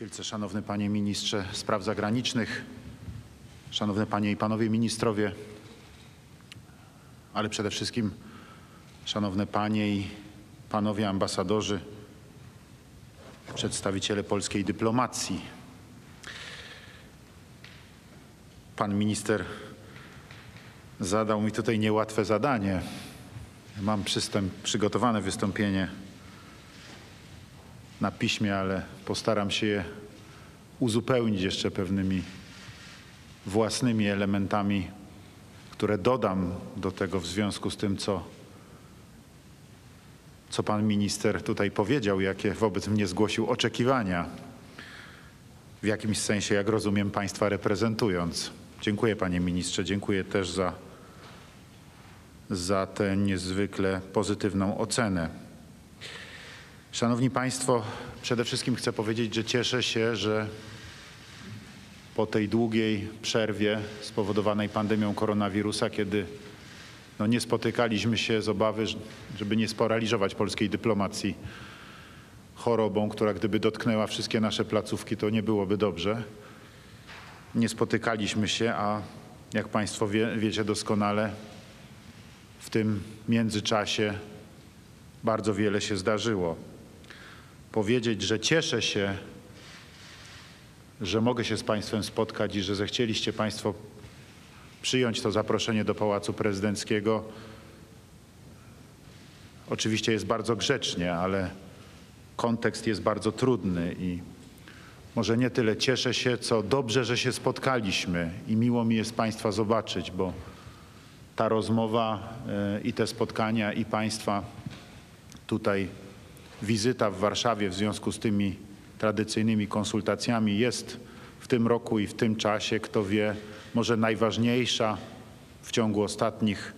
Wielce Szanowny Panie Ministrze Spraw Zagranicznych, Szanowne Panie i Panowie Ministrowie, ale przede wszystkim Szanowne Panie i Panowie Ambasadorzy, przedstawiciele polskiej dyplomacji. Pan minister zadał mi tutaj niełatwe zadanie. Mam przystęp, przygotowane wystąpienie na piśmie, ale postaram się je uzupełnić jeszcze pewnymi własnymi elementami, które dodam do tego w związku z tym, co, co pan minister tutaj powiedział, jakie wobec mnie zgłosił oczekiwania, w jakimś sensie, jak rozumiem, państwa reprezentując. Dziękuję panie ministrze, dziękuję też za, za tę niezwykle pozytywną ocenę. Szanowni Państwo, przede wszystkim chcę powiedzieć, że cieszę się, że po tej długiej przerwie spowodowanej pandemią koronawirusa, kiedy no nie spotykaliśmy się z obawy, żeby nie sparaliżować polskiej dyplomacji chorobą, która gdyby dotknęła wszystkie nasze placówki, to nie byłoby dobrze. Nie spotykaliśmy się, a jak Państwo wie, wiecie doskonale, w tym międzyczasie bardzo wiele się zdarzyło. Powiedzieć, że cieszę się, że mogę się z Państwem spotkać i że zechcieliście Państwo przyjąć to zaproszenie do Pałacu Prezydenckiego. Oczywiście jest bardzo grzecznie, ale kontekst jest bardzo trudny i może nie tyle cieszę się, co dobrze, że się spotkaliśmy i miło mi jest Państwa zobaczyć, bo ta rozmowa e, i te spotkania i Państwa tutaj wizyta w Warszawie w związku z tymi tradycyjnymi konsultacjami jest w tym roku i w tym czasie, kto wie, może najważniejsza w ciągu ostatnich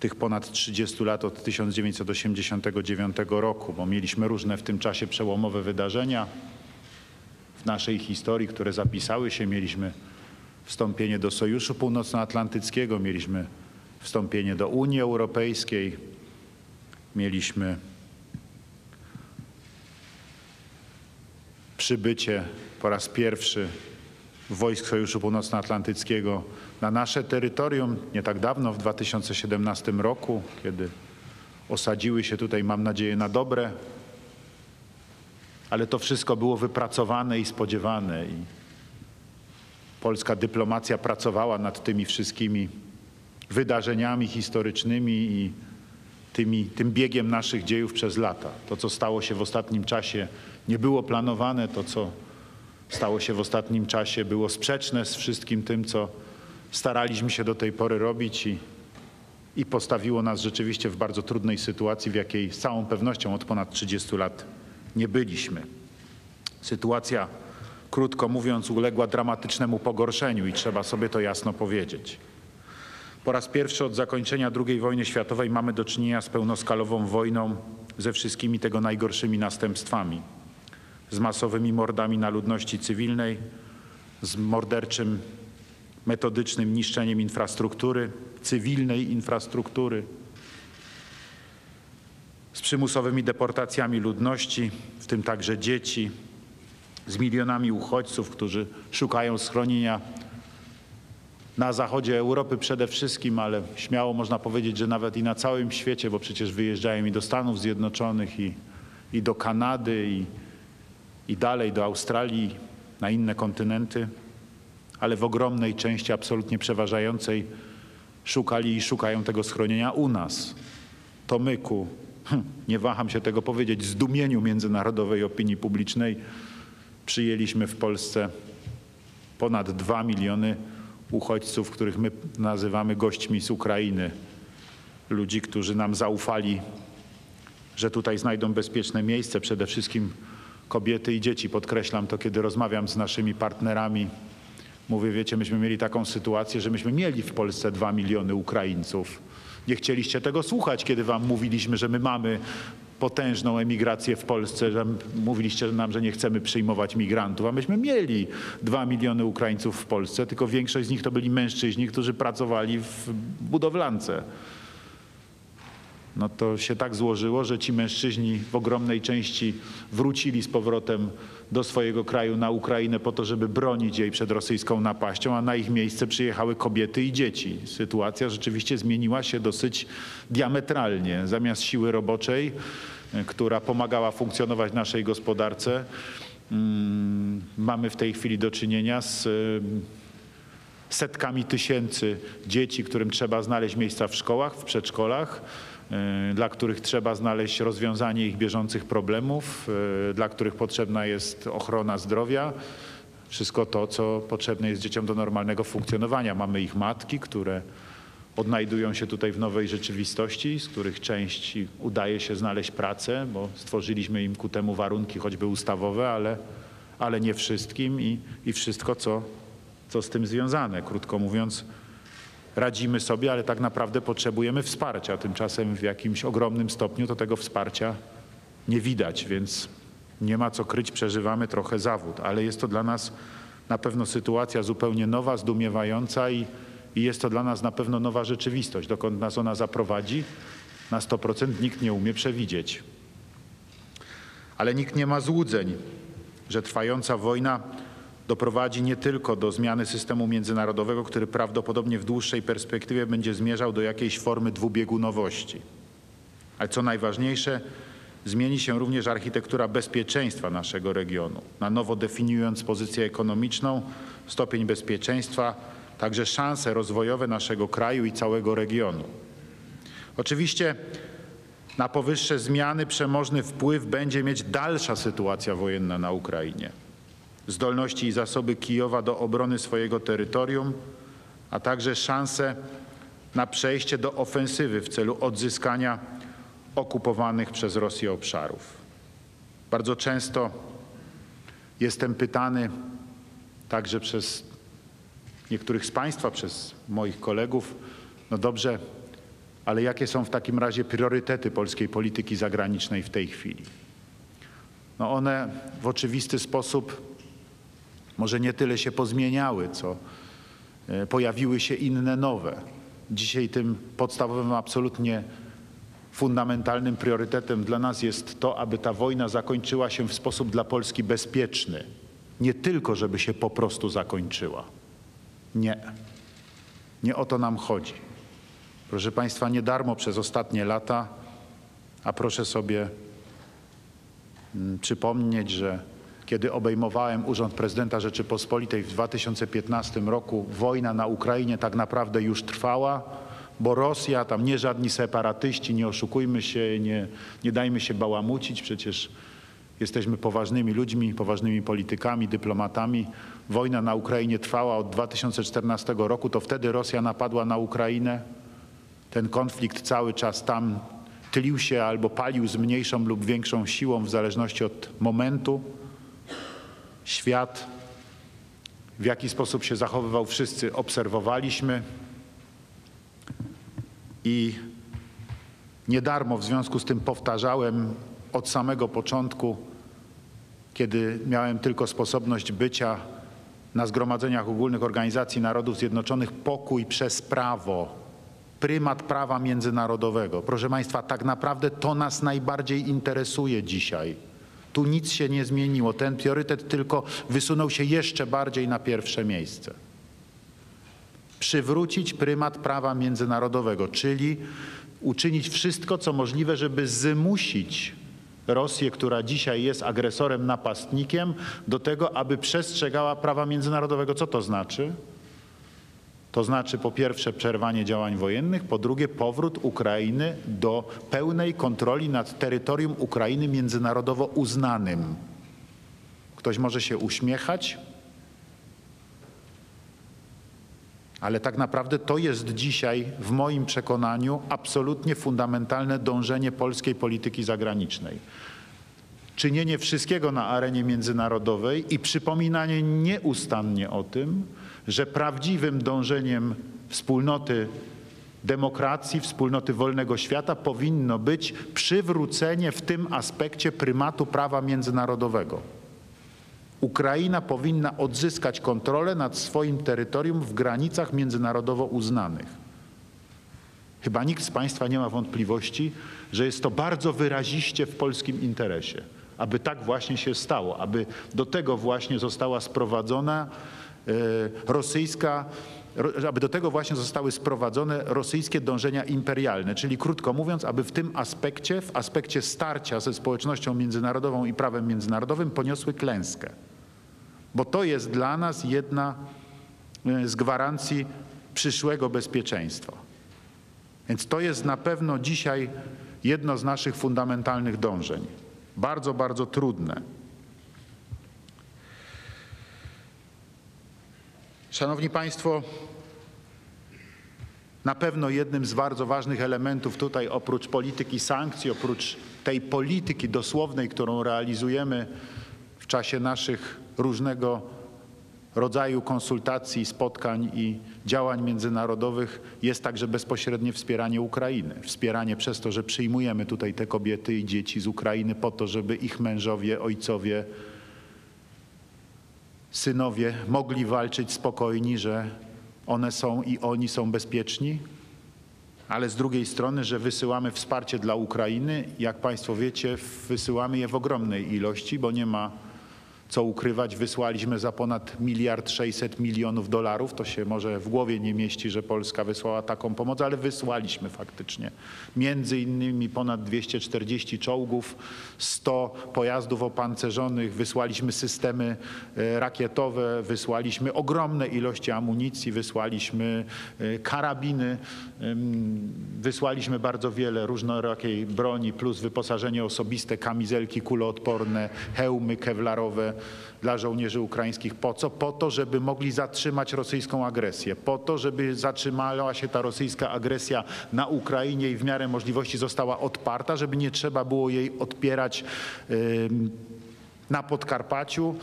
tych ponad 30 lat od 1989 roku, bo mieliśmy różne w tym czasie przełomowe wydarzenia w naszej historii, które zapisały się. Mieliśmy wstąpienie do Sojuszu Północnoatlantyckiego, mieliśmy wstąpienie do Unii Europejskiej, mieliśmy przybycie po raz pierwszy wojsk Sojuszu Północnoatlantyckiego na nasze terytorium nie tak dawno, w 2017 roku, kiedy osadziły się tutaj, mam nadzieję, na dobre, ale to wszystko było wypracowane i spodziewane i polska dyplomacja pracowała nad tymi wszystkimi wydarzeniami historycznymi i tymi, tym biegiem naszych dziejów przez lata. To, co stało się w ostatnim czasie, nie było planowane. To, co stało się w ostatnim czasie, było sprzeczne z wszystkim tym, co staraliśmy się do tej pory robić i, i postawiło nas rzeczywiście w bardzo trudnej sytuacji, w jakiej z całą pewnością od ponad 30 lat nie byliśmy. Sytuacja, krótko mówiąc, uległa dramatycznemu pogorszeniu i trzeba sobie to jasno powiedzieć. Po raz pierwszy od zakończenia II wojny światowej mamy do czynienia z pełnoskalową wojną ze wszystkimi tego najgorszymi następstwami. Z masowymi mordami na ludności cywilnej, z morderczym, metodycznym niszczeniem infrastruktury, cywilnej infrastruktury, z przymusowymi deportacjami ludności, w tym także dzieci, z milionami uchodźców, którzy szukają schronienia na zachodzie Europy przede wszystkim, ale śmiało można powiedzieć, że nawet i na całym świecie, bo przecież wyjeżdżają i do Stanów Zjednoczonych, i, i do Kanady, i, i dalej do Australii, na inne kontynenty, ale w ogromnej części, absolutnie przeważającej, szukali i szukają tego schronienia u nas. To my ku, hm, nie waham się tego powiedzieć, zdumieniu międzynarodowej opinii publicznej przyjęliśmy w Polsce ponad 2 miliony uchodźców, których my nazywamy gośćmi z Ukrainy. Ludzi, którzy nam zaufali, że tutaj znajdą bezpieczne miejsce, przede wszystkim kobiety i dzieci. Podkreślam to, kiedy rozmawiam z naszymi partnerami. Mówię, wiecie, myśmy mieli taką sytuację, że myśmy mieli w Polsce dwa miliony Ukraińców. Nie chcieliście tego słuchać, kiedy wam mówiliśmy, że my mamy potężną emigrację w Polsce, że mówiliście nam, że nie chcemy przyjmować migrantów, a myśmy mieli dwa miliony Ukraińców w Polsce, tylko większość z nich to byli mężczyźni, którzy pracowali w budowlance. No to się tak złożyło, że ci mężczyźni w ogromnej części wrócili z powrotem do swojego kraju na Ukrainę po to, żeby bronić jej przed rosyjską napaścią, a na ich miejsce przyjechały kobiety i dzieci. Sytuacja rzeczywiście zmieniła się dosyć diametralnie. Zamiast siły roboczej, y, która pomagała funkcjonować naszej gospodarce, mm, mamy w tej chwili do czynienia z y, setkami tysięcy dzieci, którym trzeba znaleźć miejsca w szkołach, w przedszkolach, dla których trzeba znaleźć rozwiązanie ich bieżących problemów, y, dla których potrzebna jest ochrona zdrowia. Wszystko to, co potrzebne jest dzieciom do normalnego funkcjonowania. Mamy ich matki, które odnajdują się tutaj w nowej rzeczywistości, z których część udaje się znaleźć pracę, bo stworzyliśmy im ku temu warunki choćby ustawowe, ale, ale nie wszystkim i, i wszystko, co co z tym związane. Krótko mówiąc, radzimy sobie, ale tak naprawdę potrzebujemy wsparcia. Tymczasem w jakimś ogromnym stopniu to tego wsparcia nie widać, więc nie ma co kryć, przeżywamy trochę zawód, ale jest to dla nas na pewno sytuacja zupełnie nowa, zdumiewająca i, i jest to dla nas na pewno nowa rzeczywistość. Dokąd nas ona zaprowadzi, na 100% nikt nie umie przewidzieć. Ale nikt nie ma złudzeń, że trwająca wojna doprowadzi nie tylko do zmiany systemu międzynarodowego, który prawdopodobnie w dłuższej perspektywie będzie zmierzał do jakiejś formy dwubiegunowości. Ale co najważniejsze, zmieni się również architektura bezpieczeństwa naszego regionu, na nowo definiując pozycję ekonomiczną, stopień bezpieczeństwa, także szanse rozwojowe naszego kraju i całego regionu. Oczywiście na powyższe zmiany przemożny wpływ będzie mieć dalsza sytuacja wojenna na Ukrainie zdolności i zasoby Kijowa do obrony swojego terytorium, a także szanse na przejście do ofensywy w celu odzyskania okupowanych przez Rosję obszarów. Bardzo często jestem pytany także przez niektórych z Państwa, przez moich kolegów, no dobrze, ale jakie są w takim razie priorytety polskiej polityki zagranicznej w tej chwili? No one w oczywisty sposób może nie tyle się pozmieniały, co e, pojawiły się inne nowe. Dzisiaj tym podstawowym, absolutnie fundamentalnym priorytetem dla nas jest to, aby ta wojna zakończyła się w sposób dla Polski bezpieczny. Nie tylko, żeby się po prostu zakończyła. Nie. Nie o to nam chodzi. Proszę Państwa, nie darmo przez ostatnie lata, a proszę sobie mm, przypomnieć, że kiedy obejmowałem Urząd Prezydenta Rzeczypospolitej w 2015 roku, wojna na Ukrainie tak naprawdę już trwała, bo Rosja, tam nie żadni separatyści, nie oszukujmy się, nie, nie dajmy się bałamucić, przecież jesteśmy poważnymi ludźmi, poważnymi politykami, dyplomatami. Wojna na Ukrainie trwała od 2014 roku, to wtedy Rosja napadła na Ukrainę. Ten konflikt cały czas tam tylił się albo palił z mniejszą lub większą siłą w zależności od momentu świat, w jaki sposób się zachowywał, wszyscy obserwowaliśmy i nie darmo w związku z tym powtarzałem od samego początku, kiedy miałem tylko sposobność bycia na zgromadzeniach ogólnych Organizacji Narodów Zjednoczonych, pokój przez prawo, prymat prawa międzynarodowego. Proszę Państwa, tak naprawdę to nas najbardziej interesuje dzisiaj. Tu nic się nie zmieniło. Ten priorytet tylko wysunął się jeszcze bardziej na pierwsze miejsce. Przywrócić prymat prawa międzynarodowego, czyli uczynić wszystko, co możliwe, żeby zmusić Rosję, która dzisiaj jest agresorem, napastnikiem, do tego, aby przestrzegała prawa międzynarodowego. Co to znaczy? To znaczy po pierwsze przerwanie działań wojennych, po drugie powrót Ukrainy do pełnej kontroli nad terytorium Ukrainy międzynarodowo uznanym. Ktoś może się uśmiechać, ale tak naprawdę to jest dzisiaj w moim przekonaniu absolutnie fundamentalne dążenie polskiej polityki zagranicznej. Czynienie wszystkiego na arenie międzynarodowej i przypominanie nieustannie o tym, że prawdziwym dążeniem wspólnoty demokracji, wspólnoty wolnego świata powinno być przywrócenie w tym aspekcie prymatu prawa międzynarodowego. Ukraina powinna odzyskać kontrolę nad swoim terytorium w granicach międzynarodowo uznanych. Chyba nikt z Państwa nie ma wątpliwości, że jest to bardzo wyraziście w polskim interesie aby tak właśnie się stało, aby do tego właśnie została sprowadzona rosyjska, ro- aby do tego właśnie zostały sprowadzone rosyjskie dążenia imperialne, czyli krótko mówiąc, aby w tym aspekcie, w aspekcie starcia ze społecznością międzynarodową i prawem międzynarodowym poniosły klęskę. Bo to jest dla nas jedna e, z gwarancji przyszłego bezpieczeństwa. Więc to jest na pewno dzisiaj jedno z naszych fundamentalnych dążeń. Bardzo, bardzo trudne. Szanowni Państwo, na pewno jednym z bardzo ważnych elementów tutaj, oprócz polityki sankcji, oprócz tej polityki dosłownej, którą realizujemy w czasie naszych różnego rodzaju konsultacji, spotkań i działań międzynarodowych, jest także bezpośrednie wspieranie Ukrainy. Wspieranie przez to, że przyjmujemy tutaj te kobiety i dzieci z Ukrainy po to, żeby ich mężowie, ojcowie, synowie mogli walczyć spokojni, że one są i oni są bezpieczni, ale z drugiej strony, że wysyłamy wsparcie dla Ukrainy. Jak Państwo wiecie, wysyłamy je w ogromnej ilości, bo nie ma co ukrywać. Wysłaliśmy za ponad miliard 600 milionów dolarów. To się może w głowie nie mieści, że Polska wysłała taką pomoc, ale wysłaliśmy faktycznie. Między innymi ponad 240 czołgów, 100 pojazdów opancerzonych, wysłaliśmy systemy e, rakietowe, wysłaliśmy ogromne ilości amunicji, wysłaliśmy e, karabiny, wysłaliśmy bardzo wiele różnorakiej broni, plus wyposażenie osobiste, kamizelki kuloodporne, hełmy kewlarowe dla żołnierzy ukraińskich. Po co? Po to, żeby mogli zatrzymać rosyjską agresję. Po to, żeby zatrzymała się ta rosyjska agresja na Ukrainie i w miarę możliwości została odparta, żeby nie trzeba było jej odpierać na Podkarpaciu,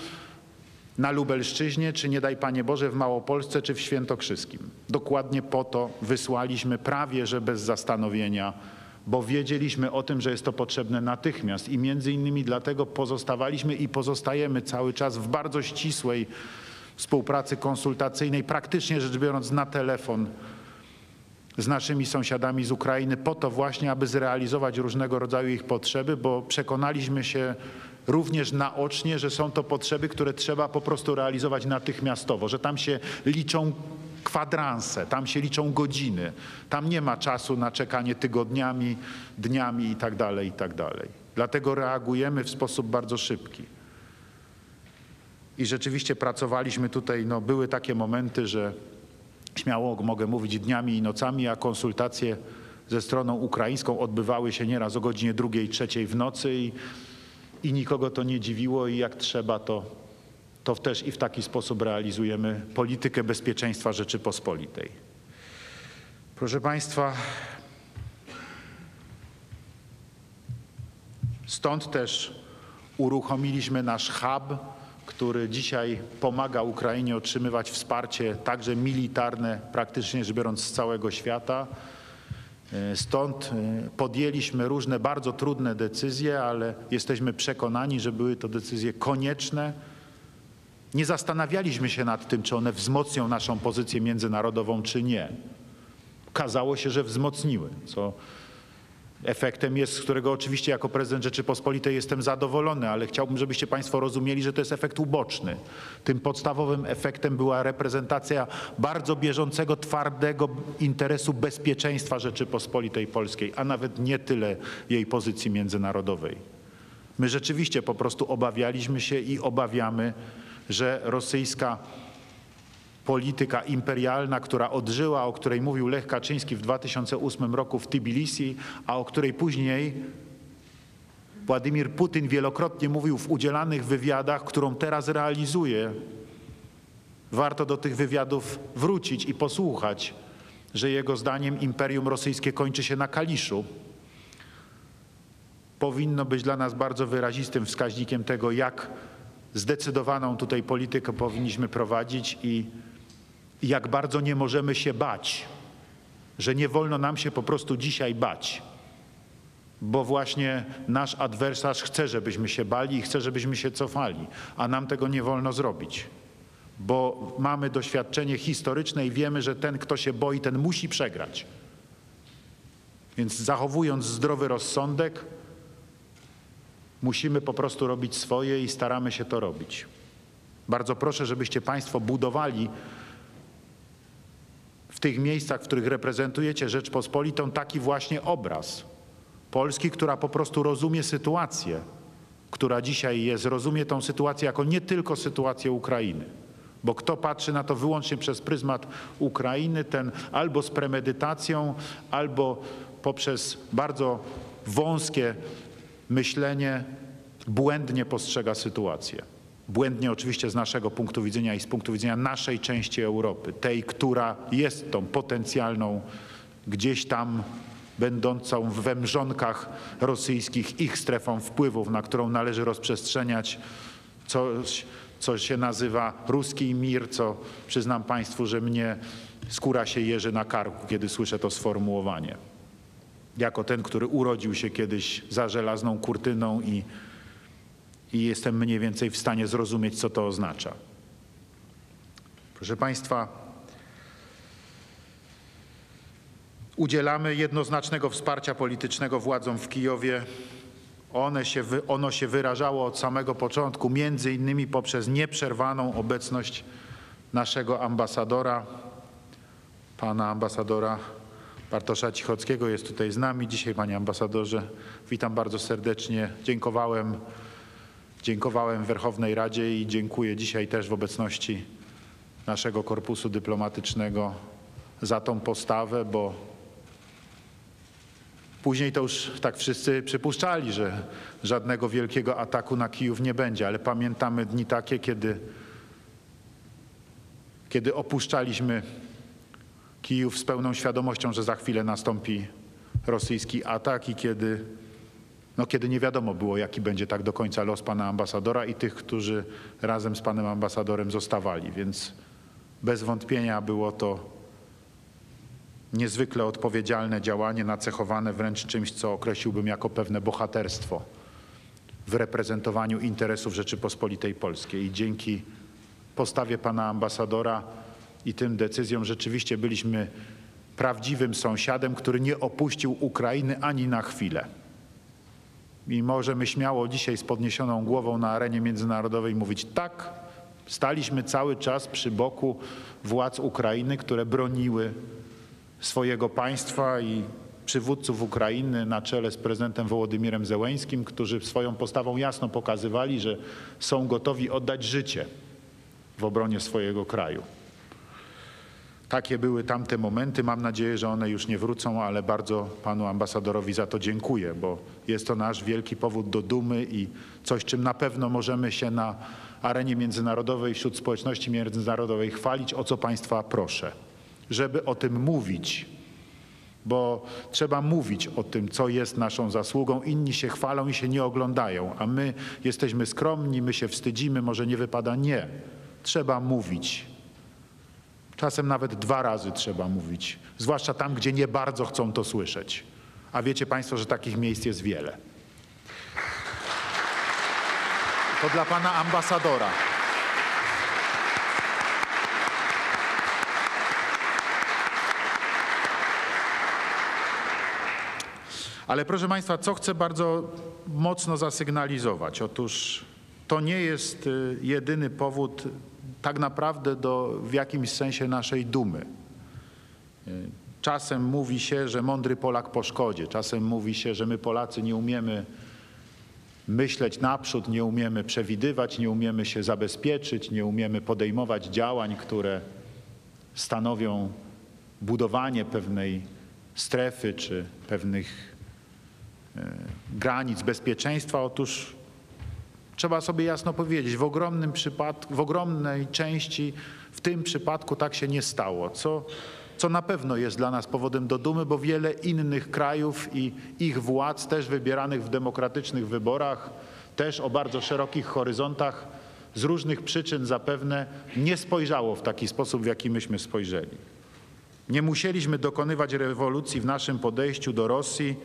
na Lubelszczyźnie, czy nie daj Panie Boże w Małopolsce, czy w Świętokrzyskim. Dokładnie po to wysłaliśmy prawie, że bez zastanowienia, bo wiedzieliśmy o tym, że jest to potrzebne natychmiast i między innymi dlatego pozostawaliśmy i pozostajemy cały czas w bardzo ścisłej współpracy konsultacyjnej, praktycznie rzecz biorąc na telefon z naszymi sąsiadami z Ukrainy po to właśnie, aby zrealizować różnego rodzaju ich potrzeby, bo przekonaliśmy się również naocznie, że są to potrzeby, które trzeba po prostu realizować natychmiastowo, że tam się liczą kwadranse, tam się liczą godziny, tam nie ma czasu na czekanie tygodniami, dniami i tak dalej, i tak dalej. Dlatego reagujemy w sposób bardzo szybki. I rzeczywiście pracowaliśmy tutaj, no były takie momenty, że śmiało mogę mówić dniami i nocami, a konsultacje ze stroną ukraińską odbywały się nieraz o godzinie drugiej, trzeciej w nocy i, i nikogo to nie dziwiło i jak trzeba, to, to też i w taki sposób realizujemy politykę bezpieczeństwa Rzeczypospolitej. Proszę Państwa, stąd też uruchomiliśmy nasz hub, który dzisiaj pomaga Ukrainie otrzymywać wsparcie także militarne, praktycznie rzecz biorąc z całego świata. Stąd e, podjęliśmy różne bardzo trudne decyzje, ale jesteśmy przekonani, że były to decyzje konieczne. Nie zastanawialiśmy się nad tym, czy one wzmocnią naszą pozycję międzynarodową, czy nie. Okazało się, że wzmocniły, co efektem jest, z którego oczywiście jako prezydent Rzeczypospolitej jestem zadowolony, ale chciałbym, żebyście Państwo rozumieli, że to jest efekt uboczny. Tym podstawowym efektem była reprezentacja bardzo bieżącego, twardego interesu bezpieczeństwa Rzeczypospolitej Polskiej, a nawet nie tyle jej pozycji międzynarodowej. My rzeczywiście po prostu obawialiśmy się i obawiamy, że rosyjska polityka imperialna, która odżyła, o której mówił Lech Kaczyński w 2008 roku w Tbilisi, a o której później Władimir Putin wielokrotnie mówił w udzielanych wywiadach, którą teraz realizuje. Warto do tych wywiadów wrócić i posłuchać, że jego zdaniem imperium rosyjskie kończy się na Kaliszu. Powinno być dla nas bardzo wyrazistym wskaźnikiem tego, jak zdecydowaną tutaj politykę powinniśmy prowadzić i jak bardzo nie możemy się bać, że nie wolno nam się po prostu dzisiaj bać, bo właśnie nasz adwersarz chce, żebyśmy się bali i chce, żebyśmy się cofali, a nam tego nie wolno zrobić, bo mamy doświadczenie historyczne i wiemy, że ten, kto się boi, ten musi przegrać. Więc zachowując zdrowy rozsądek, Musimy po prostu robić swoje i staramy się to robić. Bardzo proszę, żebyście Państwo budowali w tych miejscach, w których reprezentujecie Rzeczpospolitą, taki właśnie obraz Polski, która po prostu rozumie sytuację, która dzisiaj jest, rozumie tą sytuację jako nie tylko sytuację Ukrainy. Bo kto patrzy na to wyłącznie przez pryzmat Ukrainy, ten albo z premedytacją, albo poprzez bardzo wąskie myślenie błędnie postrzega sytuację. Błędnie oczywiście z naszego punktu widzenia i z punktu widzenia naszej części Europy, tej, która jest tą potencjalną, gdzieś tam będącą we mrzonkach rosyjskich ich strefą wpływów, na którą należy rozprzestrzeniać coś, co się nazywa ruski mir, co przyznam Państwu, że mnie skóra się jeży na karku, kiedy słyszę to sformułowanie. Jako ten, który urodził się kiedyś za żelazną kurtyną i, i jestem mniej więcej w stanie zrozumieć, co to oznacza. Proszę Państwa, udzielamy jednoznacznego wsparcia politycznego władzom w Kijowie. One się, ono się wyrażało od samego początku, między innymi poprzez nieprzerwaną obecność naszego ambasadora, pana ambasadora Bartosza Cichockiego jest tutaj z nami dzisiaj, panie ambasadorze. Witam bardzo serdecznie. Dziękowałem, dziękowałem Werchownej Radzie i dziękuję dzisiaj też w obecności naszego korpusu dyplomatycznego za tą postawę, bo Później to już tak wszyscy przypuszczali, że żadnego wielkiego ataku na Kijów nie będzie, ale pamiętamy dni takie, kiedy, kiedy opuszczaliśmy Kijów z pełną świadomością, że za chwilę nastąpi rosyjski atak i kiedy, no kiedy nie wiadomo było, jaki będzie tak do końca los pana ambasadora i tych, którzy razem z panem ambasadorem zostawali. Więc bez wątpienia było to niezwykle odpowiedzialne działanie, nacechowane wręcz czymś, co określiłbym jako pewne bohaterstwo w reprezentowaniu interesów Rzeczypospolitej Polskiej. I dzięki postawie pana ambasadora i tym decyzjom rzeczywiście byliśmy prawdziwym sąsiadem, który nie opuścił Ukrainy ani na chwilę. I możemy śmiało dzisiaj z podniesioną głową na arenie międzynarodowej mówić tak, staliśmy cały czas przy boku władz Ukrainy, które broniły swojego państwa i przywódców Ukrainy na czele z prezydentem Wołodymirem Zełeńskim, którzy swoją postawą jasno pokazywali, że są gotowi oddać życie w obronie swojego kraju. Takie były tamte momenty. Mam nadzieję, że one już nie wrócą, ale bardzo panu ambasadorowi za to dziękuję, bo jest to nasz wielki powód do dumy i coś, czym na pewno możemy się na arenie międzynarodowej, wśród społeczności międzynarodowej chwalić, o co państwa proszę żeby o tym mówić, bo trzeba mówić o tym, co jest naszą zasługą. Inni się chwalą i się nie oglądają, a my jesteśmy skromni, my się wstydzimy, może nie wypada. Nie. Trzeba mówić. Czasem nawet dwa razy trzeba mówić, zwłaszcza tam, gdzie nie bardzo chcą to słyszeć. A wiecie Państwo, że takich miejsc jest wiele. To dla Pana ambasadora. Ale proszę Państwa, co chcę bardzo mocno zasygnalizować? Otóż to nie jest y, jedyny powód tak naprawdę do w jakimś sensie naszej dumy. Y, Czasem mówi się, że mądry Polak po szkodzie, czasem mówi się, że my Polacy nie umiemy myśleć naprzód, nie umiemy przewidywać, nie umiemy się zabezpieczyć, nie umiemy podejmować działań, które stanowią budowanie pewnej strefy czy pewnych granic bezpieczeństwa, otóż trzeba sobie jasno powiedzieć, w ogromnym przypadku, w ogromnej części w tym przypadku tak się nie stało, co, co na pewno jest dla nas powodem do dumy, bo wiele innych krajów i ich władz, też wybieranych w demokratycznych wyborach, też o bardzo szerokich horyzontach, z różnych przyczyn zapewne nie spojrzało w taki sposób, w jaki myśmy spojrzeli. Nie musieliśmy dokonywać rewolucji w naszym podejściu do Rosji,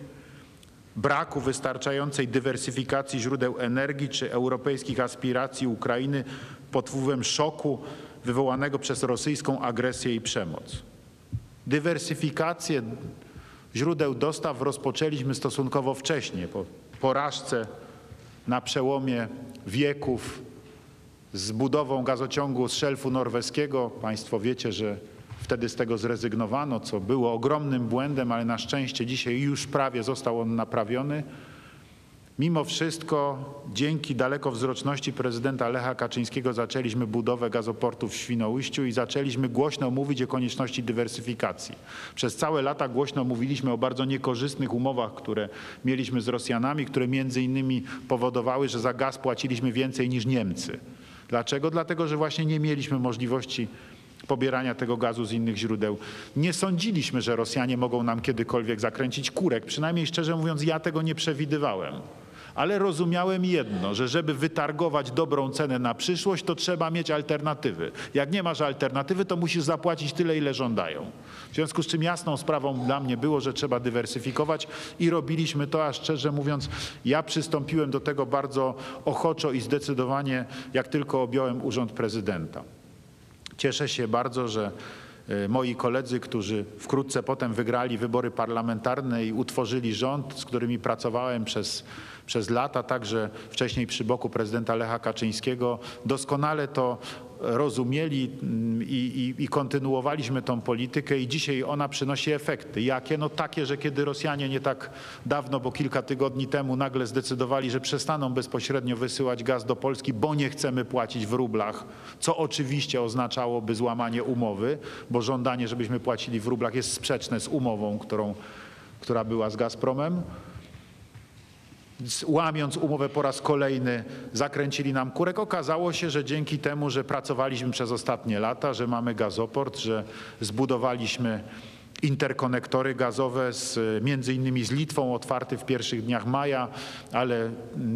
braku wystarczającej dywersyfikacji źródeł energii czy europejskich aspiracji Ukrainy pod wpływem szoku wywołanego przez rosyjską agresję i przemoc. Dywersyfikację źródeł dostaw rozpoczęliśmy stosunkowo wcześnie, po porażce na przełomie wieków z budową gazociągu z szelfu norweskiego. Państwo wiecie, że wtedy z tego zrezygnowano, co było ogromnym błędem, ale na szczęście dzisiaj już prawie został on naprawiony. Mimo wszystko, dzięki dalekowzroczności prezydenta Lecha Kaczyńskiego zaczęliśmy budowę gazoportu w Świnoujściu i zaczęliśmy głośno mówić o konieczności dywersyfikacji. Przez całe lata głośno mówiliśmy o bardzo niekorzystnych umowach, które mieliśmy z Rosjanami, które między innymi powodowały, że za gaz płaciliśmy więcej niż Niemcy. Dlaczego? Dlatego, że właśnie nie mieliśmy możliwości pobierania tego gazu z innych źródeł. Nie sądziliśmy, że Rosjanie mogą nam kiedykolwiek zakręcić kurek. Przynajmniej szczerze mówiąc, ja tego nie przewidywałem. Ale rozumiałem jedno, że żeby wytargować dobrą cenę na przyszłość, to trzeba mieć alternatywy. Jak nie masz alternatywy, to musisz zapłacić tyle, ile żądają. W związku z czym jasną sprawą dla mnie było, że trzeba dywersyfikować i robiliśmy to, a szczerze mówiąc, ja przystąpiłem do tego bardzo ochoczo i zdecydowanie, jak tylko objąłem urząd prezydenta. Cieszę się bardzo, że e, moi koledzy, którzy wkrótce potem wygrali wybory parlamentarne i utworzyli rząd, z którymi pracowałem przez, przez lata, także wcześniej przy boku prezydenta Lecha Kaczyńskiego, doskonale to rozumieli mm, i, i, i, kontynuowaliśmy tą politykę i dzisiaj ona przynosi efekty. Jakie? No takie, że kiedy Rosjanie nie tak dawno, bo kilka tygodni temu nagle zdecydowali, że przestaną bezpośrednio wysyłać gaz do Polski, bo nie chcemy płacić w rublach, co oczywiście oznaczałoby złamanie umowy, bo żądanie, żebyśmy płacili w rublach jest sprzeczne z umową, którą, która była z Gazpromem łamiąc umowę po raz kolejny, zakręcili nam kurek. Okazało się, że dzięki temu, że pracowaliśmy przez ostatnie lata, że mamy gazoport, że zbudowaliśmy interkonektory gazowe z, między innymi z Litwą otwarty w pierwszych dniach maja, ale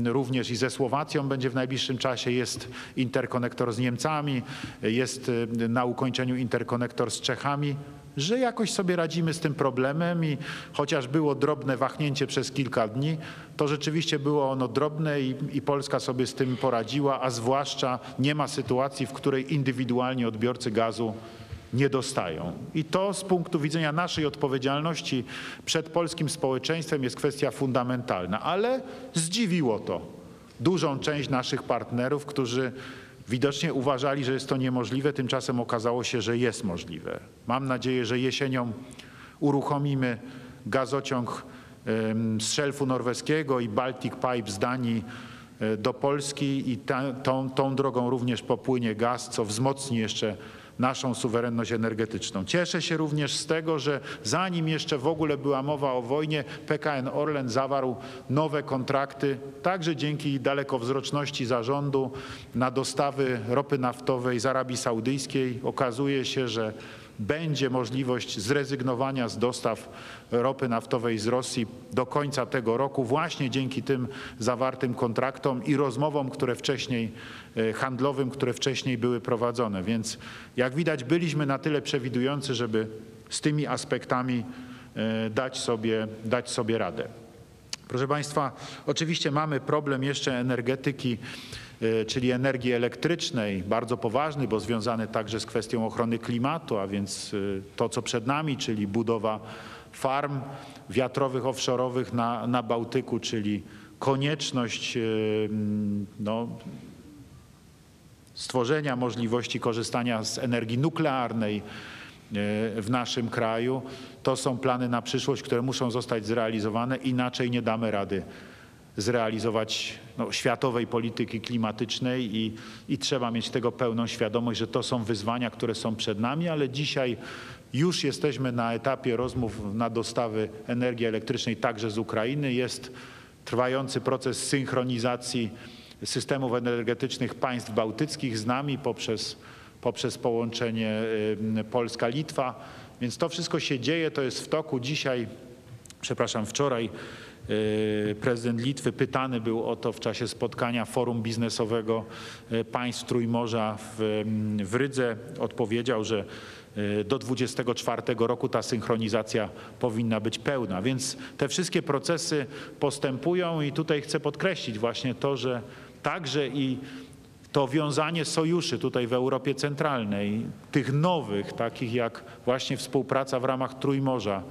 również i ze Słowacją będzie w najbliższym czasie. Jest interkonektor z Niemcami, jest na ukończeniu interkonektor z Czechami że jakoś sobie radzimy z tym problemem i chociaż było drobne wahnięcie przez kilka dni, to rzeczywiście było ono drobne i, i, Polska sobie z tym poradziła, a zwłaszcza nie ma sytuacji, w której indywidualnie odbiorcy gazu nie dostają. I to z punktu widzenia naszej odpowiedzialności przed polskim społeczeństwem jest kwestia fundamentalna, ale zdziwiło to dużą część naszych partnerów, którzy Widocznie uważali, że jest to niemożliwe, tymczasem okazało się, że jest możliwe. Mam nadzieję, że jesienią uruchomimy gazociąg z szelfu norweskiego i Baltic Pipe z Danii e, do Polski i ta, tą, tą drogą również popłynie gaz, co wzmocni jeszcze naszą suwerenność energetyczną. Cieszę się również z tego, że zanim jeszcze w ogóle była mowa o wojnie, PKN Orlen zawarł nowe kontrakty, także dzięki dalekowzroczności zarządu na dostawy ropy naftowej z Arabii Saudyjskiej. Okazuje się, że będzie możliwość zrezygnowania z dostaw ropy naftowej z Rosji do końca tego roku właśnie dzięki tym zawartym kontraktom i rozmowom, które wcześniej handlowym, które wcześniej były prowadzone. Więc jak widać byliśmy na tyle przewidujący, żeby z tymi aspektami e, dać sobie, dać sobie radę. Proszę Państwa, oczywiście mamy problem jeszcze energetyki E, czyli energii elektrycznej, bardzo poważny, bo związany także z kwestią ochrony klimatu, a więc e, to, co przed nami, czyli budowa farm wiatrowych, offshore'owych na, na Bałtyku, czyli konieczność e, no, stworzenia możliwości korzystania z energii nuklearnej w naszym kraju. To są plany na przyszłość, które muszą zostać zrealizowane, inaczej nie damy rady zrealizować no, światowej polityki klimatycznej i, i trzeba mieć tego pełną świadomość, że to są wyzwania, które są przed nami, ale dzisiaj już jesteśmy na etapie rozmów na dostawy energii elektrycznej także z Ukrainy. Jest trwający proces synchronizacji systemów energetycznych państw bałtyckich z nami poprzez, poprzez połączenie Polska-Litwa. Więc to wszystko się dzieje, to jest w toku. Dzisiaj, przepraszam, wczoraj E, prezydent Litwy pytany był o to w czasie spotkania forum biznesowego e, państw Trójmorza w, w Rydze. Odpowiedział, że e, do 2024 roku ta synchronizacja powinna być pełna. Więc te wszystkie procesy postępują i tutaj chcę podkreślić właśnie to, że także i to wiązanie sojuszy tutaj w Europie Centralnej, tych nowych, takich jak właśnie współpraca w ramach Trójmorza,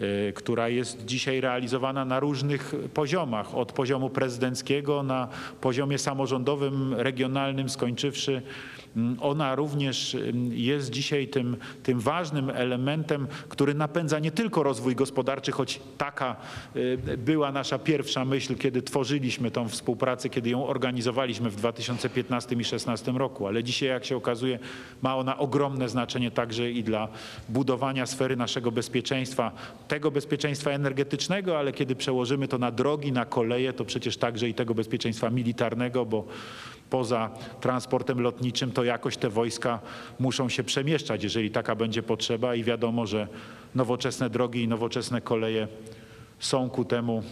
y, która jest dzisiaj realizowana na różnych poziomach, od poziomu prezydenckiego na poziomie samorządowym, regionalnym, skończywszy ona również mm, jest dzisiaj tym, tym ważnym elementem, który napędza nie tylko rozwój gospodarczy, choć taka y, była nasza pierwsza myśl, kiedy tworzyliśmy tą współpracę, kiedy ją organizowaliśmy w 2015 i 2016 roku, ale dzisiaj, jak się okazuje, ma ona ogromne znaczenie także i dla budowania sfery naszego bezpieczeństwa, tego bezpieczeństwa energetycznego, ale kiedy przełożymy to na drogi, na koleje, to przecież także i tego bezpieczeństwa militarnego, bo poza transportem lotniczym, to jakoś te wojska muszą się przemieszczać, jeżeli taka będzie potrzeba i wiadomo, że nowoczesne drogi i nowoczesne koleje są ku temu,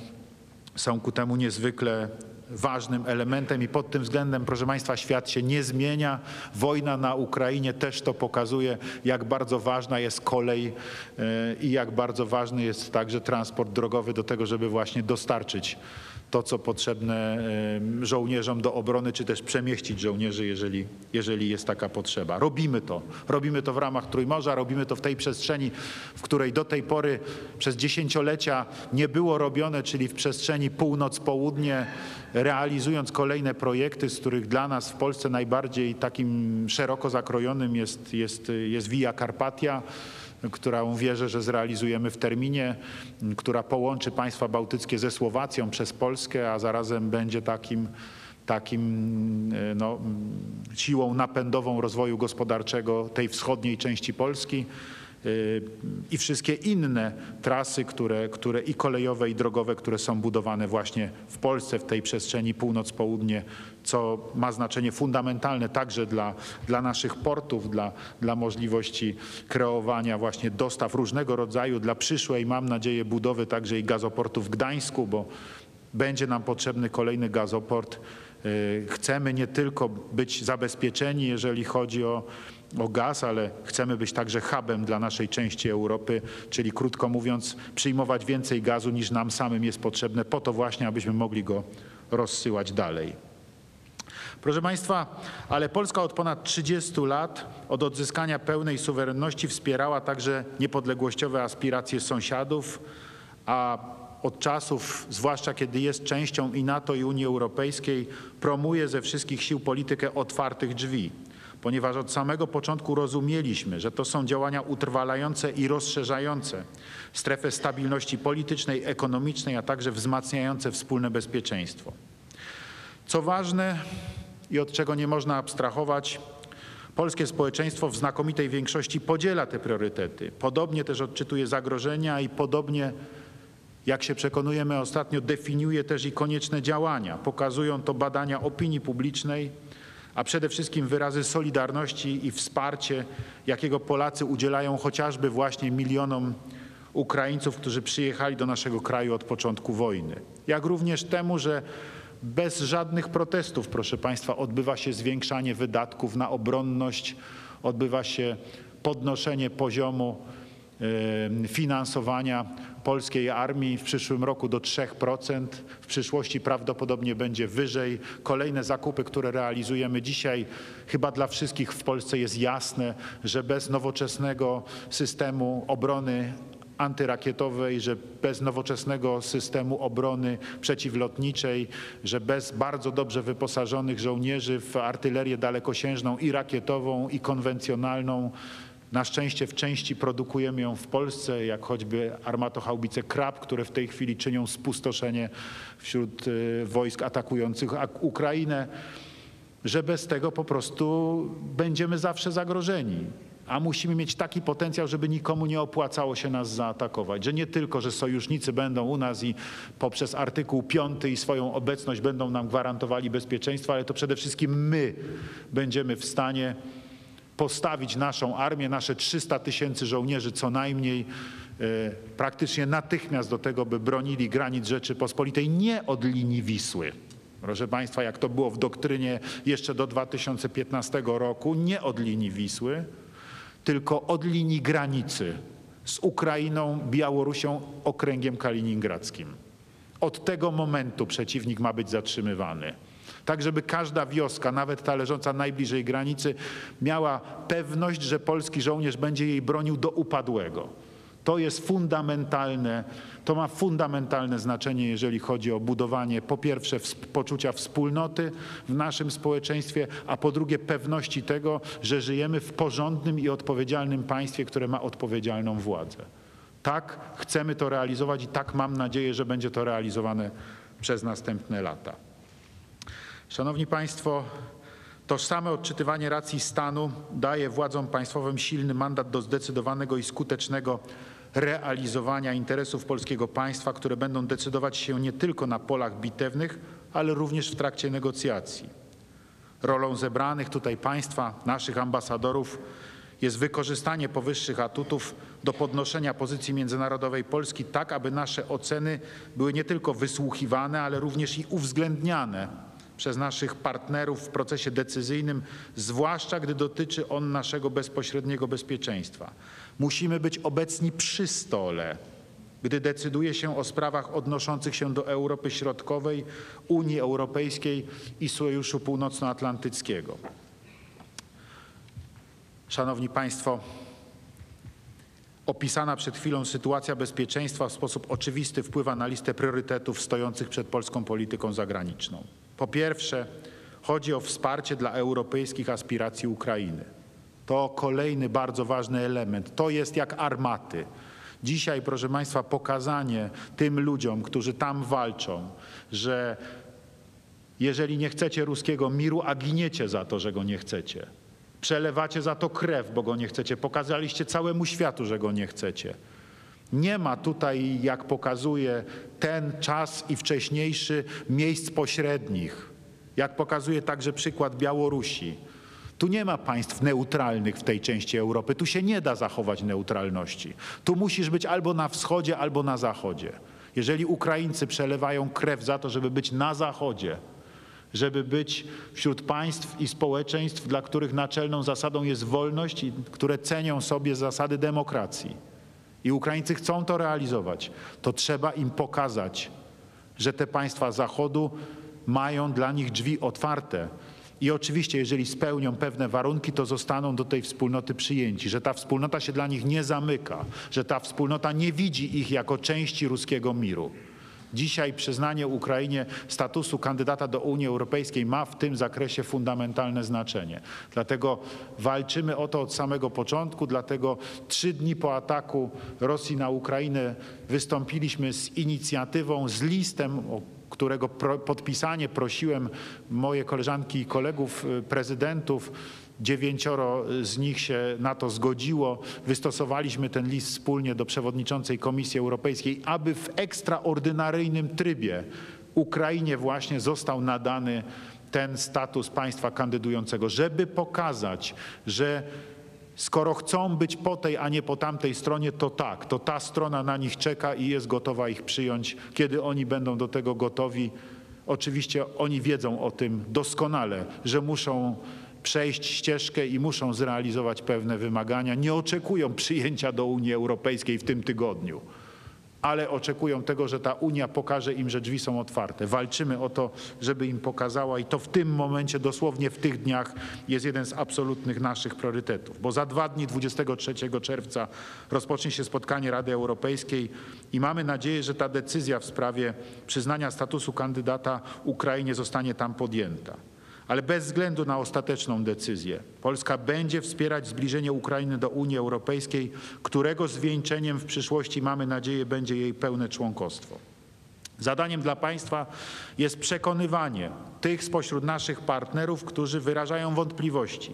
są ku temu niezwykle ważnym elementem i pod tym względem, proszę Państwa, świat się nie zmienia. Wojna na Ukrainie też to pokazuje, jak bardzo ważna jest kolej e, i jak bardzo ważny jest także transport drogowy do tego, żeby właśnie dostarczyć to, co potrzebne żołnierzom do obrony, czy też przemieścić żołnierzy, jeżeli, jeżeli jest taka potrzeba. Robimy to. Robimy to w ramach Trójmorza, robimy to w tej przestrzeni, w której do tej pory przez dziesięciolecia nie było robione, czyli w przestrzeni północ-południe, realizując kolejne projekty, z których dla nas w Polsce najbardziej takim szeroko zakrojonym jest, jest, jest Via Carpatia którą wierzę, że zrealizujemy w terminie, która połączy państwa bałtyckie ze Słowacją przez Polskę, a zarazem będzie takim takim e, no, siłą napędową rozwoju gospodarczego tej wschodniej części Polski. Y, i wszystkie inne trasy, które, które i kolejowe, i drogowe, które są budowane właśnie w Polsce, w tej przestrzeni północ-południe, co ma znaczenie fundamentalne także dla, dla naszych portów, dla, dla możliwości kreowania właśnie dostaw różnego rodzaju, dla przyszłej, mam nadzieję, budowy także i gazoportu w Gdańsku, bo będzie nam potrzebny kolejny gazoport. Y, chcemy nie tylko być zabezpieczeni, jeżeli chodzi o o gaz, ale chcemy być także hubem dla naszej części Europy, czyli krótko mówiąc, przyjmować więcej gazu niż nam samym jest potrzebne, po to właśnie, abyśmy mogli go rozsyłać dalej. Proszę Państwa, ale Polska od ponad 30 lat od odzyskania pełnej suwerenności wspierała także niepodległościowe aspiracje sąsiadów, a od czasów, zwłaszcza kiedy jest częścią i NATO i Unii Europejskiej, promuje ze wszystkich sił politykę otwartych drzwi ponieważ od samego początku rozumieliśmy, że to są działania utrwalające i rozszerzające strefę stabilności politycznej, ekonomicznej, a także wzmacniające wspólne bezpieczeństwo. Co ważne i od czego nie można abstrahować, polskie społeczeństwo w znakomitej większości podziela te priorytety. Podobnie też odczytuje zagrożenia i podobnie jak się przekonujemy ostatnio, definiuje też i konieczne działania. Pokazują to badania opinii publicznej, a przede wszystkim wyrazy solidarności i wsparcie, jakiego Polacy udzielają chociażby właśnie milionom Ukraińców, którzy przyjechali do naszego kraju od początku wojny. Jak również temu, że bez żadnych protestów, proszę Państwa, odbywa się zwiększanie wydatków na obronność, odbywa się podnoszenie poziomu finansowania polskiej armii w przyszłym roku do 3%, w przyszłości prawdopodobnie będzie wyżej. Kolejne zakupy, które realizujemy dzisiaj, chyba dla wszystkich w Polsce jest jasne, że bez nowoczesnego systemu obrony antyrakietowej, że bez nowoczesnego systemu obrony przeciwlotniczej, że bez bardzo dobrze wyposażonych żołnierzy w artylerię dalekosiężną i rakietową i konwencjonalną na szczęście w części produkujemy ją w Polsce, jak choćby armatochaubice Krab, które w tej chwili czynią spustoszenie wśród y, wojsk atakujących Ukrainę, że bez tego po prostu będziemy zawsze zagrożeni. A musimy mieć taki potencjał, żeby nikomu nie opłacało się nas zaatakować. Że nie tylko, że sojusznicy będą u nas i poprzez artykuł 5 i swoją obecność będą nam gwarantowali bezpieczeństwo, ale to przede wszystkim my będziemy w stanie postawić naszą armię, nasze 300 tysięcy żołnierzy co najmniej, e, praktycznie natychmiast do tego, by bronili granic Rzeczypospolitej nie od linii Wisły. Proszę Państwa, jak to było w doktrynie jeszcze do 2015 roku, nie od linii Wisły, tylko od linii granicy z Ukrainą, Białorusią, okręgiem kaliningradzkim. Od tego momentu przeciwnik ma być zatrzymywany tak żeby każda wioska, nawet ta leżąca najbliżej granicy, miała pewność, że polski żołnierz będzie jej bronił do upadłego. To jest fundamentalne, to ma fundamentalne znaczenie, jeżeli chodzi o budowanie po pierwsze ws- poczucia wspólnoty w naszym społeczeństwie, a po drugie pewności tego, że żyjemy w porządnym i odpowiedzialnym państwie, które ma odpowiedzialną władzę. Tak chcemy to realizować i tak mam nadzieję, że będzie to realizowane przez następne lata. Szanowni Państwo, tożsame odczytywanie racji stanu daje władzom państwowym silny mandat do zdecydowanego i skutecznego realizowania interesów polskiego państwa, które będą decydować się nie tylko na polach bitewnych, ale również w trakcie negocjacji. Rolą zebranych tutaj państwa, naszych ambasadorów jest wykorzystanie powyższych atutów do podnoszenia pozycji międzynarodowej Polski tak, aby nasze oceny były nie tylko wysłuchiwane, ale również i uwzględniane przez naszych partnerów w procesie decyzyjnym, zwłaszcza gdy dotyczy on naszego bezpośredniego bezpieczeństwa. Musimy być obecni przy stole, gdy decyduje się o sprawach odnoszących się do Europy Środkowej, Unii Europejskiej i Sojuszu Północnoatlantyckiego. Szanowni Państwo, opisana przed chwilą sytuacja bezpieczeństwa w sposób oczywisty wpływa na listę priorytetów stojących przed polską polityką zagraniczną. Po pierwsze, chodzi o wsparcie dla europejskich aspiracji Ukrainy. To kolejny bardzo ważny element. To jest jak armaty. Dzisiaj, proszę Państwa, pokazanie tym ludziom, którzy tam walczą, że jeżeli nie chcecie ruskiego miru, a giniecie za to, że go nie chcecie, przelewacie za to krew, bo go nie chcecie, pokazaliście całemu światu, że go nie chcecie. Nie ma tutaj, jak pokazuje ten czas i wcześniejszy, miejsc pośrednich. Jak pokazuje także przykład Białorusi. Tu nie ma państw neutralnych w tej części Europy. Tu się nie da zachować neutralności. Tu musisz być albo na wschodzie, albo na zachodzie. Jeżeli Ukraińcy przelewają krew za to, żeby być na zachodzie, żeby być wśród państw i społeczeństw, dla których naczelną zasadą jest wolność i które cenią sobie zasady demokracji. I Ukraińcy chcą to realizować, to trzeba im pokazać, że te państwa Zachodu mają dla nich drzwi otwarte. I oczywiście, jeżeli spełnią pewne warunki, to zostaną do tej wspólnoty przyjęci, że ta wspólnota się dla nich nie zamyka, że ta wspólnota nie widzi ich jako części ruskiego miru. Dzisiaj przyznanie Ukrainie statusu kandydata do Unii Europejskiej ma w tym zakresie fundamentalne znaczenie. Dlatego walczymy o to od samego początku, dlatego trzy dni po ataku Rosji na Ukrainę wystąpiliśmy z inicjatywą, z listem, którego podpisanie prosiłem moje koleżanki i kolegów y, prezydentów. Dziewięcioro z nich się na to zgodziło. Wystosowaliśmy ten list wspólnie do przewodniczącej Komisji Europejskiej, aby w ekstraordynaryjnym trybie Ukrainie właśnie został nadany ten status państwa kandydującego, żeby pokazać, że skoro chcą być po tej, a nie po tamtej stronie, to tak, to ta strona na nich czeka i jest gotowa ich przyjąć, kiedy oni będą do tego gotowi. Oczywiście oni wiedzą o tym doskonale, że muszą przejść ścieżkę i muszą zrealizować pewne wymagania. Nie oczekują przyjęcia do Unii Europejskiej w tym tygodniu, ale oczekują tego, że ta Unia pokaże im, że drzwi są otwarte. Walczymy o to, żeby im pokazała i to w tym momencie, dosłownie w tych dniach jest jeden z absolutnych naszych priorytetów, bo za dwa dni, 23 czerwca rozpocznie się spotkanie Rady Europejskiej i mamy nadzieję, że ta decyzja w sprawie przyznania statusu kandydata Ukrainie zostanie tam podjęta. Ale bez względu na ostateczną decyzję, Polska będzie wspierać zbliżenie Ukrainy do Unii Europejskiej, którego zwieńczeniem w przyszłości mamy nadzieję będzie jej pełne członkostwo. Zadaniem dla państwa jest przekonywanie tych spośród naszych partnerów, którzy wyrażają wątpliwości.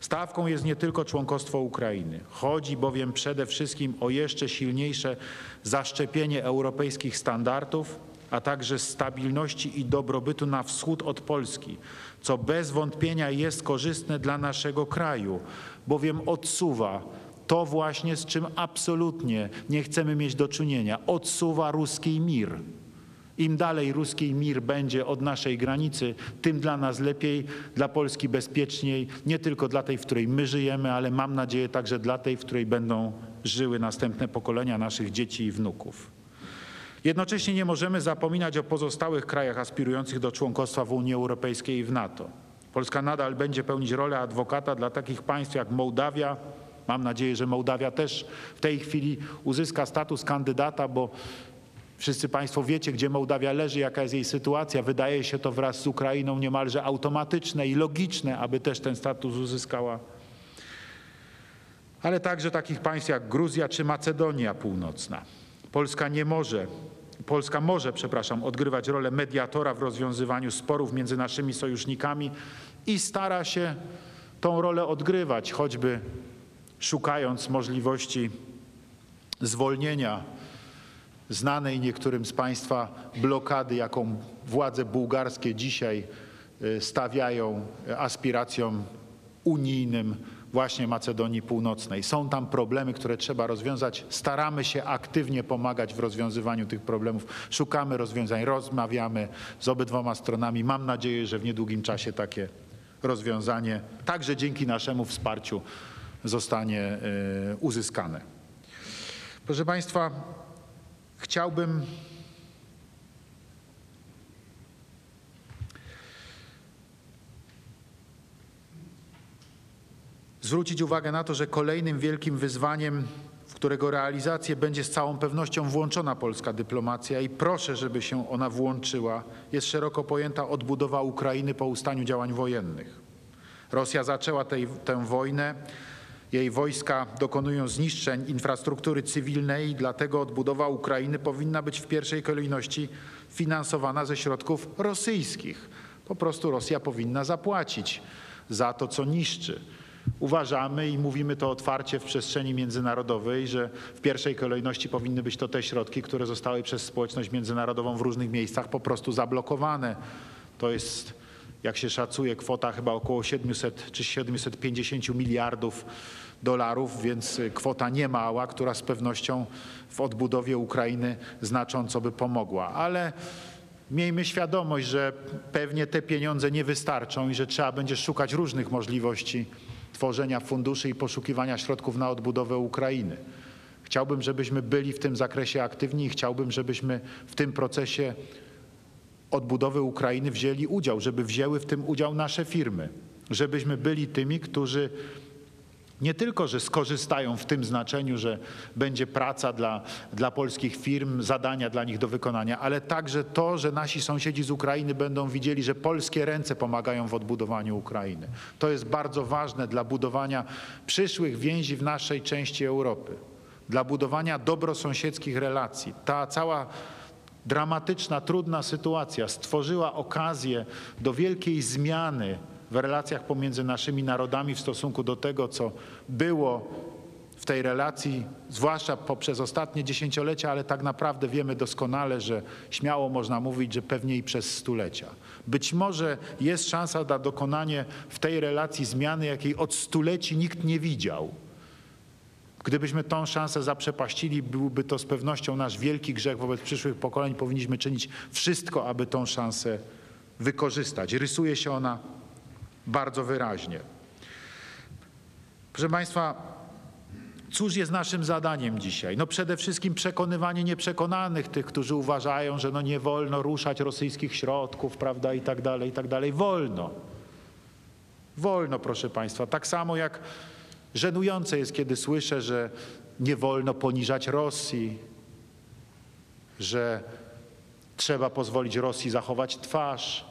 Stawką jest nie tylko członkostwo Ukrainy. Chodzi bowiem przede wszystkim o jeszcze silniejsze zaszczepienie europejskich standardów, a także stabilności i dobrobytu na wschód od Polski, co bez wątpienia jest korzystne dla naszego kraju, bowiem odsuwa to właśnie, z czym absolutnie nie chcemy mieć do czynienia. Odsuwa ruski mir. Im dalej ruski mir będzie od naszej granicy, tym dla nas lepiej, dla Polski bezpieczniej, nie tylko dla tej, w której my żyjemy, ale mam nadzieję także dla tej, w której będą żyły następne pokolenia naszych dzieci i wnuków. Jednocześnie nie możemy zapominać o pozostałych krajach aspirujących do członkostwa w Unii Europejskiej i w NATO. Polska nadal będzie pełnić rolę adwokata dla takich państw jak Mołdawia, Mam nadzieję, że Mołdawia też w tej chwili uzyska status kandydata, bo wszyscy Państwo wiecie, gdzie Mołdawia leży, jaka jest jej sytuacja. Wydaje się to wraz z Ukrainą niemalże automatyczne i logiczne, aby też ten status uzyskała. Ale także takich państw jak Gruzja czy Macedonia Północna. Polska nie może Polska może, przepraszam, odgrywać rolę mediatora w rozwiązywaniu sporów między naszymi sojusznikami i stara się tą rolę odgrywać, choćby szukając możliwości zwolnienia znanej niektórym z Państwa blokady, jaką władze bułgarskie dzisiaj y, stawiają aspiracjom unijnym właśnie Macedonii Północnej. Są tam problemy, które trzeba rozwiązać. Staramy się aktywnie pomagać w rozwiązywaniu tych problemów. Szukamy rozwiązań, rozmawiamy z obydwoma stronami. Mam nadzieję, że w niedługim czasie takie rozwiązanie, także dzięki naszemu wsparciu, zostanie e, uzyskane. Proszę Państwa, chciałbym zwrócić uwagę na to, że kolejnym wielkim wyzwaniem, w którego realizację będzie z całą pewnością włączona polska dyplomacja i proszę, żeby się ona włączyła, jest szeroko pojęta odbudowa Ukrainy po ustaniu działań wojennych. Rosja zaczęła tej, tę wojnę, jej wojska dokonują zniszczeń infrastruktury cywilnej, dlatego odbudowa Ukrainy powinna być w pierwszej kolejności finansowana ze środków rosyjskich. Po prostu Rosja powinna zapłacić za to, co niszczy. Uważamy i mówimy to otwarcie w przestrzeni międzynarodowej, że w pierwszej kolejności powinny być to te środki, które zostały przez społeczność międzynarodową w różnych miejscach po prostu zablokowane. To jest, jak się szacuje, kwota chyba około 700 czy 750 miliardów dolarów, więc kwota niemała, która z pewnością w odbudowie Ukrainy znacząco by pomogła. Ale miejmy świadomość, że pewnie te pieniądze nie wystarczą i że trzeba będzie szukać różnych możliwości tworzenia funduszy i poszukiwania środków na odbudowę Ukrainy. Chciałbym, żebyśmy byli w tym zakresie aktywni i chciałbym, żebyśmy w tym procesie odbudowy Ukrainy wzięli udział, żeby wzięły w tym udział nasze firmy, żebyśmy byli tymi, którzy nie tylko, że skorzystają w tym znaczeniu, że będzie praca dla, dla polskich firm, zadania dla nich do wykonania, ale także to, że nasi sąsiedzi z Ukrainy będą widzieli, że polskie ręce pomagają w odbudowaniu Ukrainy. To jest bardzo ważne dla budowania przyszłych więzi w naszej części Europy, dla budowania dobrosąsiedzkich relacji. Ta cała dramatyczna, trudna sytuacja stworzyła okazję do wielkiej zmiany w relacjach pomiędzy naszymi narodami w stosunku do tego, co było w tej relacji, zwłaszcza poprzez ostatnie dziesięciolecia, ale tak naprawdę wiemy doskonale, że śmiało można mówić, że pewnie i przez stulecia. Być może jest szansa na dokonanie w tej relacji zmiany, jakiej od stuleci nikt nie widział. Gdybyśmy tą szansę zaprzepaścili, byłby to z pewnością nasz wielki grzech wobec przyszłych pokoleń. Powinniśmy czynić wszystko, aby tą szansę wykorzystać. Rysuje się ona bardzo wyraźnie. Proszę Państwa, cóż jest naszym zadaniem dzisiaj? No przede wszystkim przekonywanie nieprzekonanych, tych, którzy uważają, że no nie wolno ruszać rosyjskich środków, prawda, i tak dalej, i tak dalej. Wolno. Wolno, proszę Państwa. Tak samo jak żenujące jest, kiedy słyszę, że nie wolno poniżać Rosji, że trzeba pozwolić Rosji zachować twarz.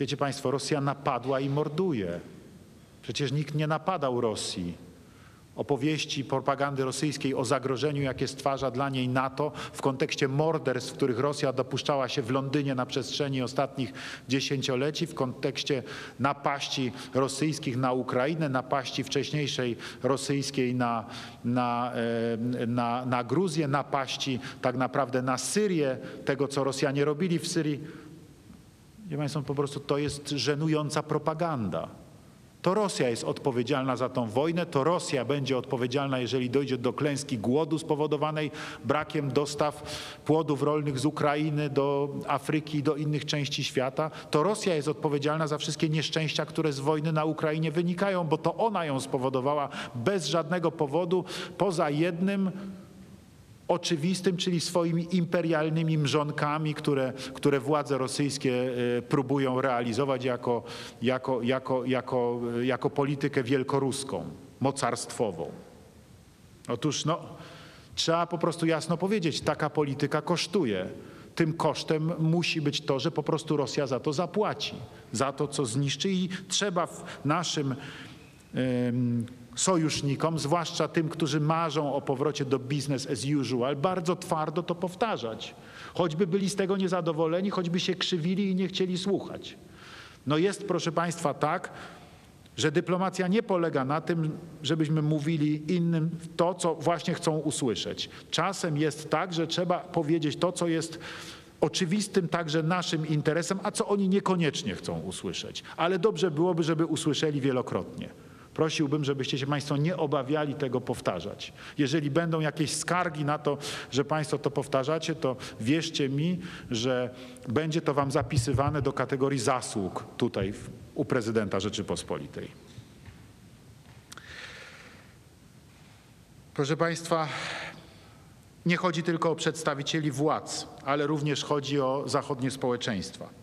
Wiecie Państwo, Rosja napadła i morduje. Przecież nikt nie napadał Rosji. Opowieści propagandy rosyjskiej o zagrożeniu, jakie stwarza dla niej NATO w kontekście morderstw, których Rosja dopuszczała się w Londynie na przestrzeni ostatnich dziesięcioleci, w kontekście napaści rosyjskich na Ukrainę, napaści wcześniejszej rosyjskiej na, na, e, na, na Gruzję, napaści tak naprawdę na Syrię, tego co Rosjanie robili w Syrii Wie Państwo, po prostu to jest żenująca propaganda. To Rosja jest odpowiedzialna za tą wojnę, to Rosja będzie odpowiedzialna, jeżeli dojdzie do klęski głodu spowodowanej brakiem dostaw płodów rolnych z Ukrainy do Afryki do innych części świata. To Rosja jest odpowiedzialna za wszystkie nieszczęścia, które z wojny na Ukrainie wynikają, bo to ona ją spowodowała bez żadnego powodu, poza jednym oczywistym, czyli swoimi imperialnymi mrzonkami, które, które władze rosyjskie e, próbują realizować jako, jako, jako, jako, jako politykę wielkoruską, mocarstwową. Otóż no, trzeba po prostu jasno powiedzieć, taka polityka kosztuje. Tym kosztem musi być to, że po prostu Rosja za to zapłaci, za to, co zniszczy i trzeba w naszym sojusznikom, zwłaszcza tym, którzy marzą o powrocie do business as usual, bardzo twardo to powtarzać. Choćby byli z tego niezadowoleni, choćby się krzywili i nie chcieli słuchać. No jest, proszę Państwa, tak, że dyplomacja nie polega na tym, żebyśmy mówili innym to, co właśnie chcą usłyszeć. Czasem jest tak, że trzeba powiedzieć to, co jest oczywistym także naszym interesem, a co oni niekoniecznie chcą usłyszeć. Ale dobrze byłoby, żeby usłyszeli wielokrotnie. Prosiłbym, żebyście się Państwo nie obawiali tego powtarzać. Jeżeli będą jakieś skargi na to, że Państwo to powtarzacie, to wierzcie mi, że będzie to Wam zapisywane do kategorii zasług tutaj u prezydenta Rzeczypospolitej. Proszę Państwa, nie chodzi tylko o przedstawicieli władz, ale również chodzi o zachodnie społeczeństwa.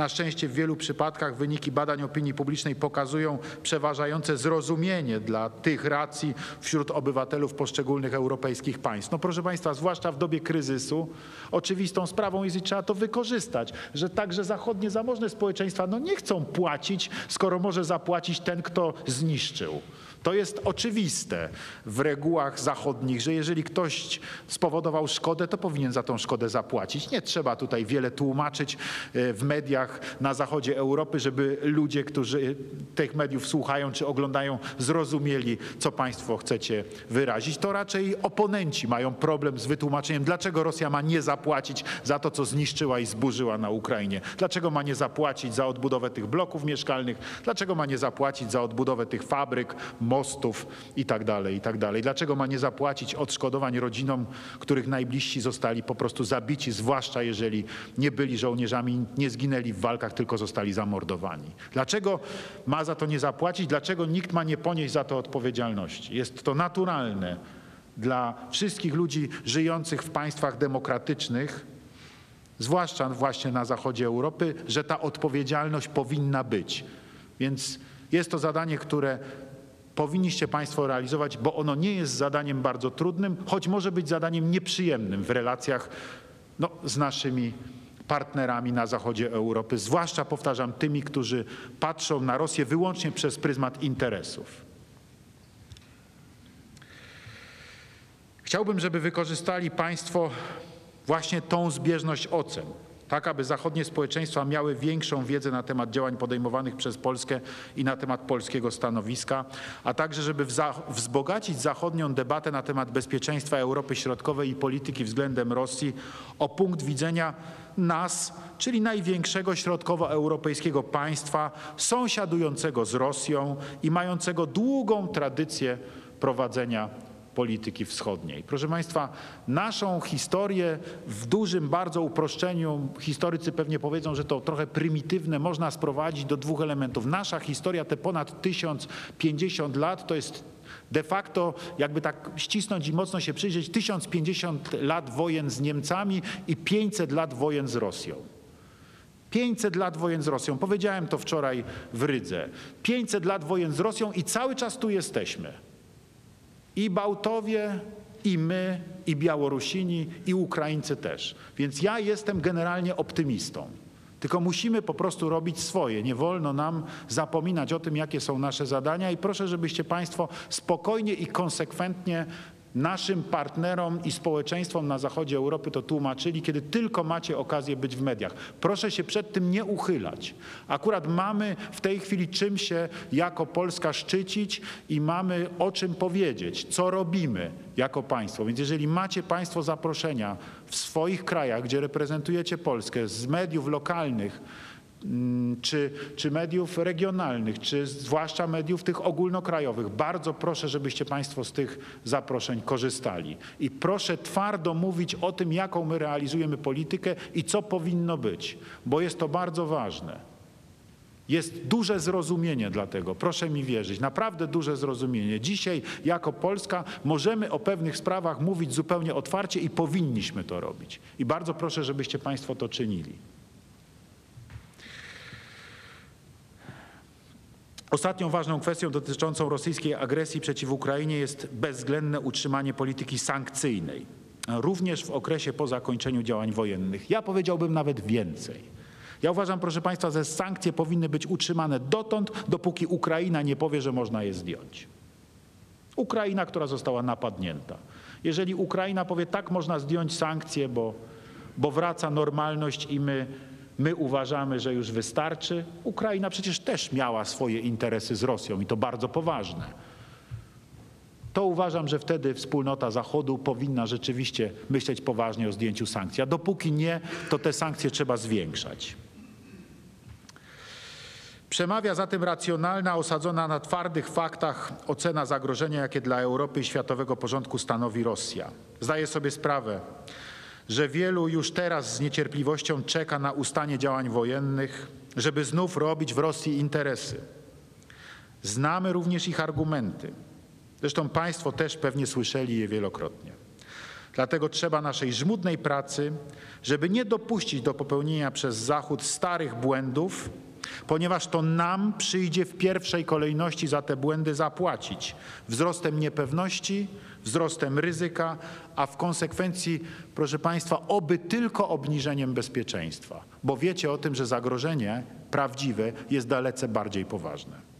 Na szczęście w wielu przypadkach wyniki badań opinii publicznej pokazują przeważające zrozumienie dla tych racji wśród obywatelów poszczególnych europejskich państw. No proszę Państwa, zwłaszcza w dobie kryzysu, oczywistą sprawą jest i trzeba to wykorzystać, że także zachodnie zamożne społeczeństwa no nie chcą płacić, skoro może zapłacić ten, kto zniszczył. To jest oczywiste w regułach zachodnich, że jeżeli ktoś spowodował szkodę, to powinien za tą szkodę zapłacić. Nie trzeba tutaj wiele tłumaczyć e, w mediach na zachodzie Europy, żeby ludzie, którzy tych mediów słuchają czy oglądają, zrozumieli, co państwo chcecie wyrazić. To raczej oponenci mają problem z wytłumaczeniem, dlaczego Rosja ma nie zapłacić za to, co zniszczyła i zburzyła na Ukrainie. Dlaczego ma nie zapłacić za odbudowę tych bloków mieszkalnych, dlaczego ma nie zapłacić za odbudowę tych fabryk, mostów i tak dalej, i tak. Dlaczego ma nie zapłacić odszkodowań rodzinom, których najbliżsi zostali po prostu zabici, zwłaszcza jeżeli nie byli żołnierzami, nie zginęli w walkach, tylko zostali zamordowani? Dlaczego ma za to nie zapłacić? Dlaczego nikt ma nie ponieść za to odpowiedzialności? Jest to naturalne dla wszystkich ludzi żyjących w państwach demokratycznych, zwłaszcza właśnie na zachodzie Europy, że ta odpowiedzialność powinna być. Więc jest to zadanie, które powinniście Państwo realizować, bo ono nie jest zadaniem bardzo trudnym, choć może być zadaniem nieprzyjemnym w relacjach no, z naszymi partnerami na zachodzie Europy, zwłaszcza powtarzam tymi, którzy patrzą na Rosję wyłącznie przez pryzmat interesów. Chciałbym, żeby wykorzystali Państwo właśnie tą zbieżność ocen tak aby zachodnie społeczeństwa miały większą wiedzę na temat działań podejmowanych przez Polskę i na temat polskiego stanowiska, a także żeby wzbogacić zachodnią debatę na temat bezpieczeństwa Europy Środkowej i polityki względem Rosji o punkt widzenia nas, czyli największego środkowoeuropejskiego państwa sąsiadującego z Rosją i mającego długą tradycję prowadzenia polityki wschodniej. Proszę Państwa, naszą historię w dużym bardzo uproszczeniu, historycy pewnie powiedzą, że to trochę prymitywne, można sprowadzić do dwóch elementów. Nasza historia, te ponad 1050 lat, to jest de facto, jakby tak ścisnąć i mocno się przyjrzeć, 1050 lat wojen z Niemcami i 500 lat wojen z Rosją. 500 lat wojen z Rosją. Powiedziałem to wczoraj w Rydze. 500 lat wojen z Rosją i cały czas tu jesteśmy. I Bałtowie, i my, i Białorusini, i Ukraińcy też. Więc ja jestem generalnie optymistą. Tylko musimy po prostu robić swoje. Nie wolno nam zapominać o tym, jakie są nasze zadania i proszę, żebyście Państwo spokojnie i konsekwentnie naszym partnerom i społeczeństwom na zachodzie Europy to tłumaczyli, kiedy tylko macie okazję być w mediach. Proszę się przed tym nie uchylać. Akurat mamy w tej chwili czym się jako Polska szczycić i mamy o czym powiedzieć, co robimy jako państwo. Więc jeżeli macie Państwo zaproszenia w swoich krajach, gdzie reprezentujecie Polskę, z mediów lokalnych, czy, czy mediów regionalnych, czy zwłaszcza mediów tych ogólnokrajowych. Bardzo proszę, żebyście Państwo z tych zaproszeń korzystali. I proszę twardo mówić o tym, jaką my realizujemy politykę i co powinno być, bo jest to bardzo ważne. Jest duże zrozumienie dla tego, proszę mi wierzyć, naprawdę duże zrozumienie. Dzisiaj jako Polska możemy o pewnych sprawach mówić zupełnie otwarcie i powinniśmy to robić. I bardzo proszę, żebyście Państwo to czynili. Ostatnią ważną kwestią dotyczącą rosyjskiej agresji przeciw Ukrainie jest bezwzględne utrzymanie polityki sankcyjnej, również w okresie po zakończeniu działań wojennych. Ja powiedziałbym nawet więcej. Ja uważam, proszę Państwa, że sankcje powinny być utrzymane dotąd, dopóki Ukraina nie powie, że można je zdjąć. Ukraina, która została napadnięta. Jeżeli Ukraina powie, tak można zdjąć sankcje, bo, bo wraca normalność i my, my uważamy, że już wystarczy, Ukraina przecież też miała swoje interesy z Rosją i to bardzo poważne. To uważam, że wtedy wspólnota Zachodu powinna rzeczywiście myśleć poważnie o zdjęciu sankcji. A dopóki nie, to te sankcje trzeba zwiększać. Przemawia za tym racjonalna, osadzona na twardych faktach ocena zagrożenia, jakie dla Europy i światowego porządku stanowi Rosja. Zdaję sobie sprawę, że wielu już teraz z niecierpliwością czeka na ustanie działań wojennych, żeby znów robić w Rosji interesy. Znamy również ich argumenty. Zresztą Państwo też pewnie słyszeli je wielokrotnie. Dlatego trzeba naszej żmudnej pracy, żeby nie dopuścić do popełnienia przez Zachód starych błędów, ponieważ to nam przyjdzie w pierwszej kolejności za te błędy zapłacić wzrostem niepewności, wzrostem ryzyka, a w konsekwencji, proszę Państwa, oby tylko obniżeniem bezpieczeństwa, bo wiecie o tym, że zagrożenie prawdziwe jest dalece bardziej poważne.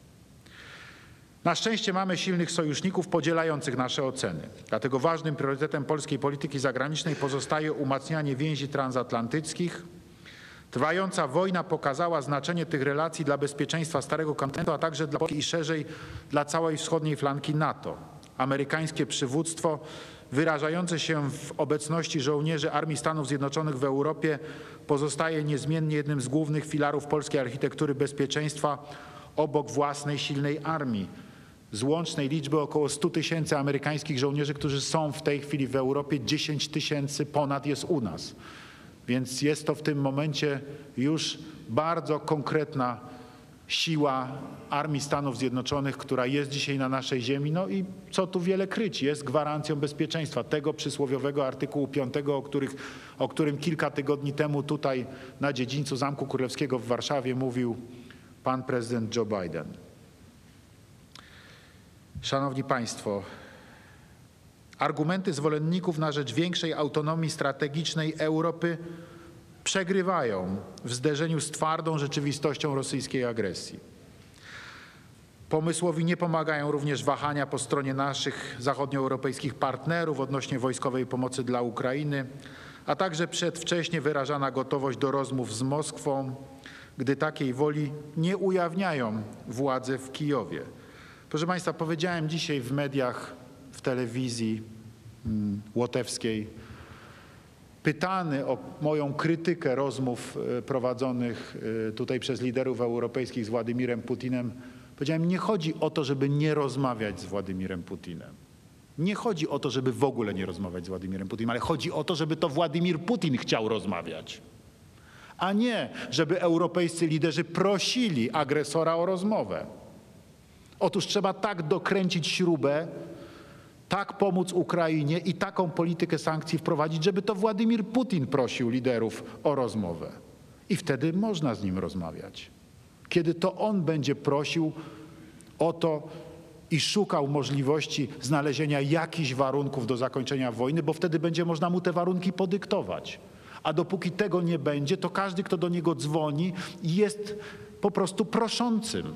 Na szczęście mamy silnych sojuszników podzielających nasze oceny. Dlatego ważnym priorytetem polskiej polityki zagranicznej pozostaje umacnianie więzi transatlantyckich, Trwająca wojna pokazała znaczenie tych relacji dla bezpieczeństwa Starego Kontynentu, a także dla Polski i szerzej dla całej wschodniej flanki NATO. Amerykańskie przywództwo wyrażające się w obecności żołnierzy Armii Stanów Zjednoczonych w Europie pozostaje niezmiennie jednym z głównych filarów polskiej architektury bezpieczeństwa obok własnej silnej armii. Z łącznej liczby około 100 tysięcy amerykańskich żołnierzy, którzy są w tej chwili w Europie, 10 tysięcy ponad jest u nas. Więc jest to w tym momencie już bardzo konkretna siła Armii Stanów Zjednoczonych, która jest dzisiaj na naszej ziemi. No i co tu wiele kryć, jest gwarancją bezpieczeństwa tego przysłowiowego artykułu 5, o, których, o którym kilka tygodni temu tutaj na dziedzińcu Zamku Królewskiego w Warszawie mówił pan prezydent Joe Biden. Szanowni Państwo, Argumenty zwolenników na rzecz większej autonomii strategicznej Europy przegrywają w zderzeniu z twardą rzeczywistością rosyjskiej agresji. Pomysłowi nie pomagają również wahania po stronie naszych zachodnioeuropejskich partnerów odnośnie wojskowej pomocy dla Ukrainy, a także przedwcześnie wyrażana gotowość do rozmów z Moskwą, gdy takiej woli nie ujawniają władze w Kijowie. Proszę Państwa, powiedziałem dzisiaj w mediach w telewizji mm, łotewskiej, pytany o moją krytykę rozmów e, prowadzonych e, tutaj przez liderów europejskich z Władimirem Putinem, powiedziałem, nie chodzi o to, żeby nie rozmawiać z Władimirem Putinem. Nie chodzi o to, żeby w ogóle nie rozmawiać z Władimirem Putinem, ale chodzi o to, żeby to Władimir Putin chciał rozmawiać. A nie, żeby europejscy liderzy prosili agresora o rozmowę. Otóż trzeba tak dokręcić śrubę, tak pomóc Ukrainie i taką politykę sankcji wprowadzić, żeby to Władimir Putin prosił liderów o rozmowę. I wtedy można z nim rozmawiać. Kiedy to on będzie prosił o to i szukał możliwości znalezienia jakichś warunków do zakończenia wojny, bo wtedy będzie można mu te warunki podyktować. A dopóki tego nie będzie, to każdy, kto do niego dzwoni, jest po prostu proszącym.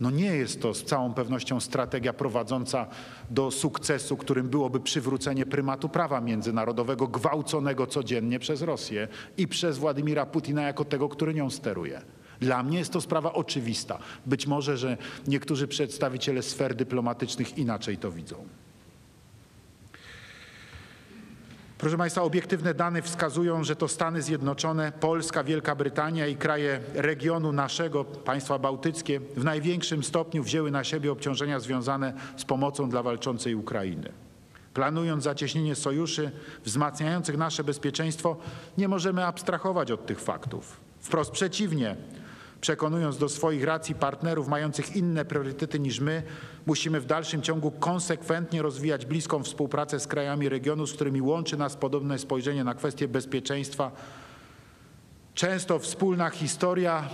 No nie jest to z całą pewnością strategia prowadząca do sukcesu, którym byłoby przywrócenie prymatu prawa międzynarodowego gwałconego codziennie przez Rosję i przez Władimira Putina jako tego, który nią steruje. Dla mnie jest to sprawa oczywista. Być może, że niektórzy przedstawiciele sfer dyplomatycznych inaczej to widzą. Proszę Państwa, obiektywne dane wskazują, że to Stany Zjednoczone, Polska, Wielka Brytania i kraje regionu naszego, państwa bałtyckie, w największym stopniu wzięły na siebie obciążenia związane z pomocą dla walczącej Ukrainy. Planując zacieśnienie sojuszy wzmacniających nasze bezpieczeństwo, nie możemy abstrahować od tych faktów. Wprost przeciwnie, Przekonując do swoich racji partnerów mających inne priorytety niż my, musimy w dalszym ciągu konsekwentnie rozwijać bliską współpracę z krajami regionu, z którymi łączy nas podobne spojrzenie na kwestie bezpieczeństwa, często wspólna historia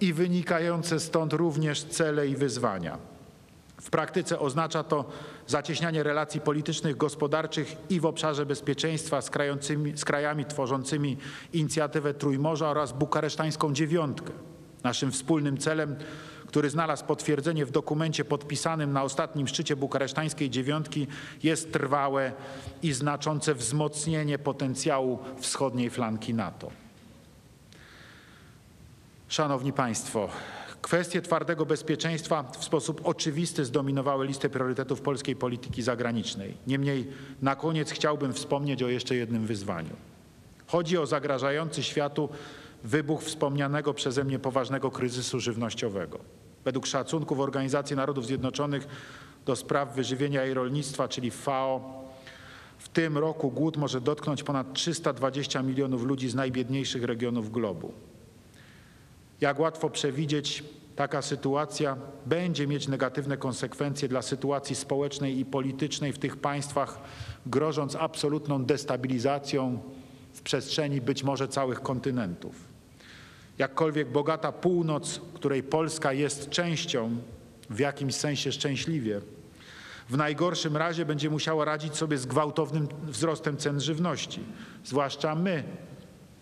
i wynikające stąd również cele i wyzwania. W praktyce oznacza to zacieśnianie relacji politycznych, gospodarczych i w obszarze bezpieczeństwa z, krajami tworzącymi inicjatywę Trójmorza oraz bukaresztańską dziewiątkę. Naszym wspólnym celem, który znalazł potwierdzenie w dokumencie podpisanym na ostatnim szczycie bukaresztańskiej dziewiątki, jest trwałe i znaczące wzmocnienie potencjału wschodniej flanki NATO. Szanowni Państwo, kwestie twardego bezpieczeństwa w sposób oczywisty zdominowały listę priorytetów polskiej polityki zagranicznej. Niemniej na koniec chciałbym wspomnieć o jeszcze jednym wyzwaniu. Chodzi o zagrażający światu wybuch wspomnianego przeze mnie poważnego kryzysu żywnościowego. Według szacunków Organizacji Narodów Zjednoczonych do spraw wyżywienia i rolnictwa, czyli FAO, w tym roku głód może dotknąć ponad 320 milionów ludzi z najbiedniejszych regionów globu. Jak łatwo przewidzieć, taka sytuacja będzie mieć negatywne konsekwencje dla sytuacji społecznej i politycznej w tych państwach, grożąc absolutną destabilizacją w przestrzeni być może całych kontynentów. Jakkolwiek bogata północ, której Polska jest częścią, w jakimś sensie szczęśliwie, w najgorszym razie będzie musiała radzić sobie z gwałtownym wzrostem cen żywności. Zwłaszcza my.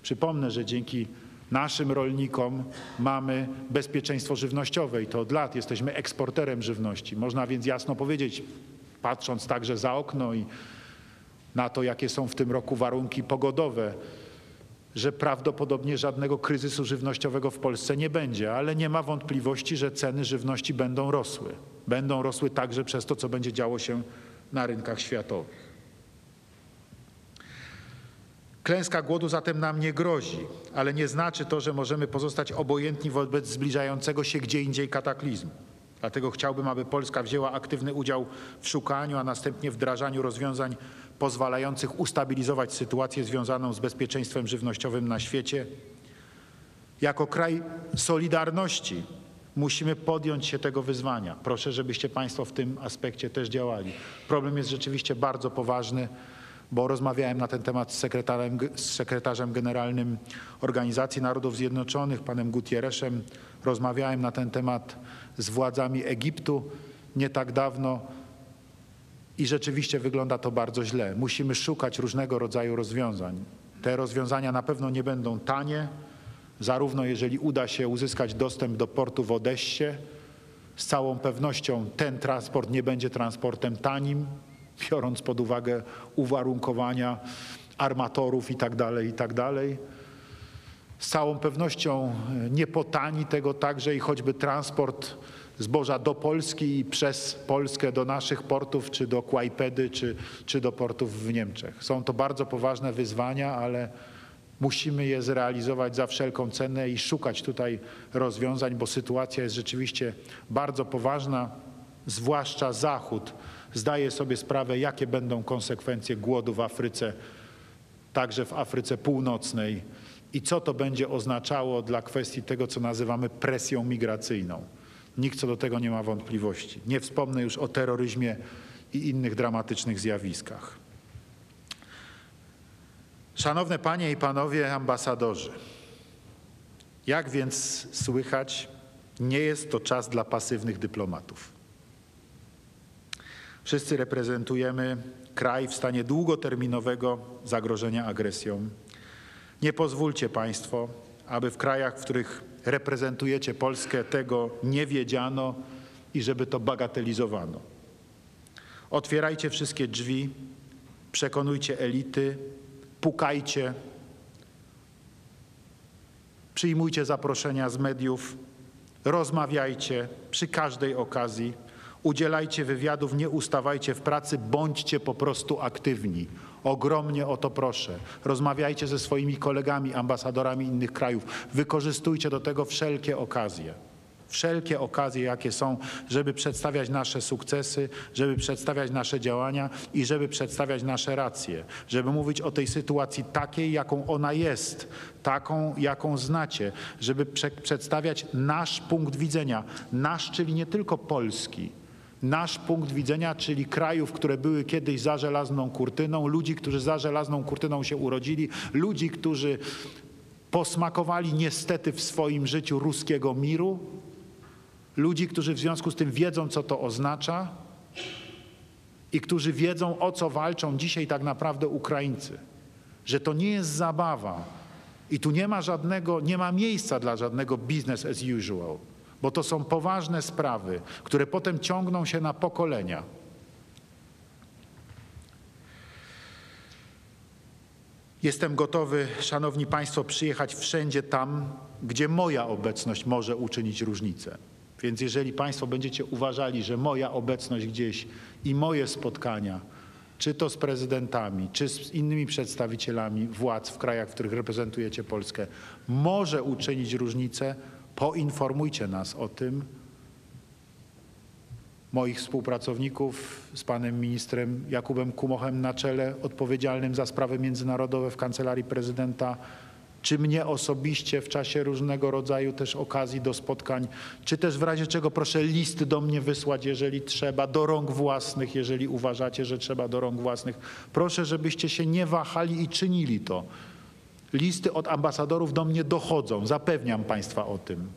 Przypomnę, że dzięki naszym rolnikom mamy bezpieczeństwo żywnościowe i to od lat jesteśmy eksporterem żywności. Można więc jasno powiedzieć, patrząc także za okno i na to, jakie są w tym roku warunki pogodowe, że prawdopodobnie żadnego kryzysu żywnościowego w Polsce nie będzie, ale nie ma wątpliwości, że ceny żywności będą rosły. Będą rosły także przez to, co będzie działo się na rynkach światowych. Klęska głodu zatem nam nie grozi, ale nie znaczy to, że możemy pozostać obojętni wobec zbliżającego się gdzie indziej kataklizmu. Dlatego chciałbym, aby Polska wzięła aktywny udział w szukaniu, a następnie wdrażaniu rozwiązań pozwalających ustabilizować sytuację związaną z bezpieczeństwem żywnościowym na świecie. Jako kraj Solidarności musimy podjąć się tego wyzwania. Proszę, żebyście Państwo w tym aspekcie też działali. Problem jest rzeczywiście bardzo poważny, bo rozmawiałem na ten temat z, z sekretarzem generalnym Organizacji Narodów Zjednoczonych, panem Gutierreszem. Rozmawiałem na ten temat z władzami Egiptu nie tak dawno. I rzeczywiście wygląda to bardzo źle. Musimy szukać różnego rodzaju rozwiązań. Te rozwiązania na pewno nie będą tanie, zarówno jeżeli uda się uzyskać dostęp do portu w Odessie, z całą pewnością ten transport nie będzie transportem tanim, biorąc pod uwagę uwarunkowania armatorów itd., tak itd. Tak z całą pewnością nie potani tego także i choćby transport zboża do Polski i przez Polskę do naszych portów, czy do Kłajpedy, czy, czy do portów w Niemczech. Są to bardzo poważne wyzwania, ale musimy je zrealizować za wszelką cenę i szukać tutaj rozwiązań, bo sytuacja jest rzeczywiście bardzo poważna, zwłaszcza Zachód zdaje sobie sprawę, jakie będą konsekwencje głodu w Afryce, także w Afryce Północnej i co to będzie oznaczało dla kwestii tego, co nazywamy presją migracyjną. Nikt co do tego nie ma wątpliwości. Nie wspomnę już o terroryzmie i innych dramatycznych zjawiskach. Szanowne Panie i Panowie ambasadorzy, jak więc słychać, nie jest to czas dla pasywnych dyplomatów. Wszyscy reprezentujemy kraj w stanie długoterminowego zagrożenia agresją. Nie pozwólcie Państwo, aby w krajach, w których reprezentujecie Polskę, tego nie wiedziano i żeby to bagatelizowano. Otwierajcie wszystkie drzwi, przekonujcie elity, pukajcie, przyjmujcie zaproszenia z mediów, rozmawiajcie przy każdej okazji, udzielajcie wywiadów, nie ustawajcie w pracy, bądźcie po prostu aktywni. Ogromnie o to proszę. Rozmawiajcie ze swoimi kolegami, ambasadorami innych krajów. Wykorzystujcie do tego wszelkie okazje. Wszelkie okazje, jakie są, żeby przedstawiać nasze sukcesy, żeby przedstawiać nasze działania i żeby przedstawiać nasze racje, żeby mówić o tej sytuacji takiej, jaką ona jest, taką, jaką znacie, żeby prze przedstawiać nasz punkt widzenia, nasz, czyli nie tylko polski, nasz punkt widzenia, czyli krajów, które były kiedyś za żelazną kurtyną, ludzi, którzy za żelazną kurtyną się urodzili, ludzi, którzy posmakowali niestety w swoim życiu ruskiego miru, ludzi, którzy w związku z tym wiedzą, co to oznacza i którzy wiedzą, o co walczą dzisiaj tak naprawdę Ukraińcy. Że to nie jest zabawa i tu nie ma żadnego, nie ma miejsca dla żadnego business as usual, bo to są poważne sprawy, które potem ciągną się na pokolenia. Jestem gotowy, Szanowni Państwo, przyjechać wszędzie tam, gdzie moja obecność może uczynić różnicę. Więc jeżeli Państwo będziecie uważali, że moja obecność gdzieś i moje spotkania, czy to z prezydentami, czy z innymi przedstawicielami władz w krajach, w których reprezentujecie Polskę, może uczynić różnicę, poinformujcie nas o tym, moich współpracowników z panem ministrem Jakubem Kumochem na czele, odpowiedzialnym za sprawy międzynarodowe w Kancelarii Prezydenta, czy mnie osobiście w czasie różnego rodzaju też okazji do spotkań, czy też w razie czego proszę listy do mnie wysłać, jeżeli trzeba, do rąk własnych, jeżeli uważacie, że trzeba do rąk własnych. Proszę, żebyście się nie wahali i czynili to. Listy od ambasadorów do mnie dochodzą, zapewniam Państwa o tym.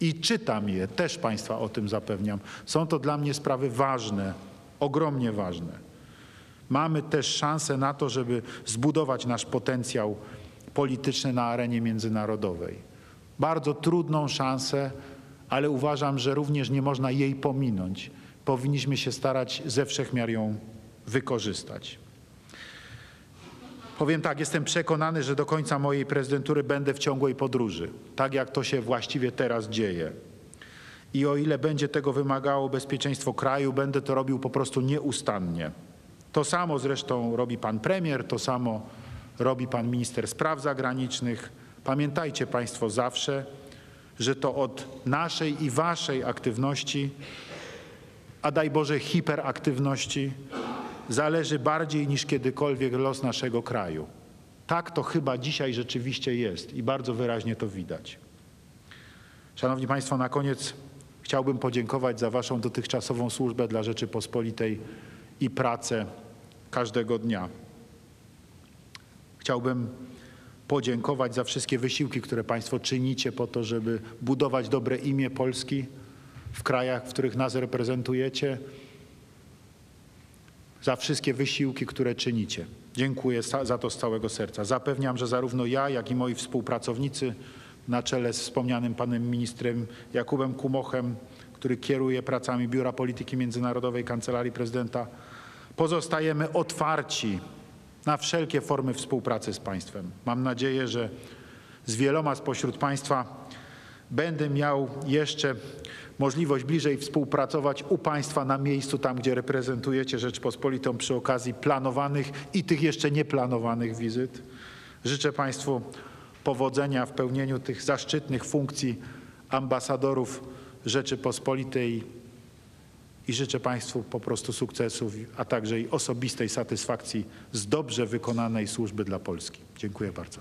I czytam je, też Państwa o tym zapewniam. Są to dla mnie sprawy ważne, ogromnie ważne. Mamy też szansę na to, żeby zbudować nasz potencjał polityczny na arenie międzynarodowej. Bardzo trudną szansę, ale uważam, że również nie można jej pominąć. Powinniśmy się starać ze wszechmiar ją wykorzystać. Powiem tak, jestem przekonany, że do końca mojej prezydentury będę w ciągłej podróży, tak jak to się właściwie teraz dzieje. I o ile będzie tego wymagało bezpieczeństwo kraju, będę to robił po prostu nieustannie. To samo zresztą robi pan premier, to samo robi pan minister spraw zagranicznych. Pamiętajcie Państwo zawsze, że to od naszej i Waszej aktywności, a daj Boże hiperaktywności, zależy bardziej niż kiedykolwiek los naszego kraju. Tak to chyba dzisiaj rzeczywiście jest i bardzo wyraźnie to widać. Szanowni Państwo, na koniec chciałbym podziękować za Waszą dotychczasową służbę dla Rzeczypospolitej i pracę każdego dnia. Chciałbym podziękować za wszystkie wysiłki, które Państwo czynicie po to, żeby budować dobre imię Polski w krajach, w których nas reprezentujecie, za wszystkie wysiłki, które czynicie. Dziękuję za to z całego serca. Zapewniam, że zarówno ja, jak i moi współpracownicy na czele z wspomnianym panem ministrem Jakubem Kumochem, który kieruje pracami Biura Polityki Międzynarodowej Kancelarii Prezydenta, pozostajemy otwarci na wszelkie formy współpracy z państwem. Mam nadzieję, że z wieloma spośród państwa będę miał jeszcze możliwość bliżej współpracować u państwa na miejscu, tam gdzie reprezentujecie Rzeczpospolitą przy okazji planowanych i tych jeszcze nieplanowanych wizyt. Życzę Państwu powodzenia w pełnieniu tych zaszczytnych funkcji ambasadorów Rzeczypospolitej i życzę Państwu po prostu sukcesów, a także i osobistej satysfakcji z dobrze wykonanej służby dla Polski. Dziękuję bardzo.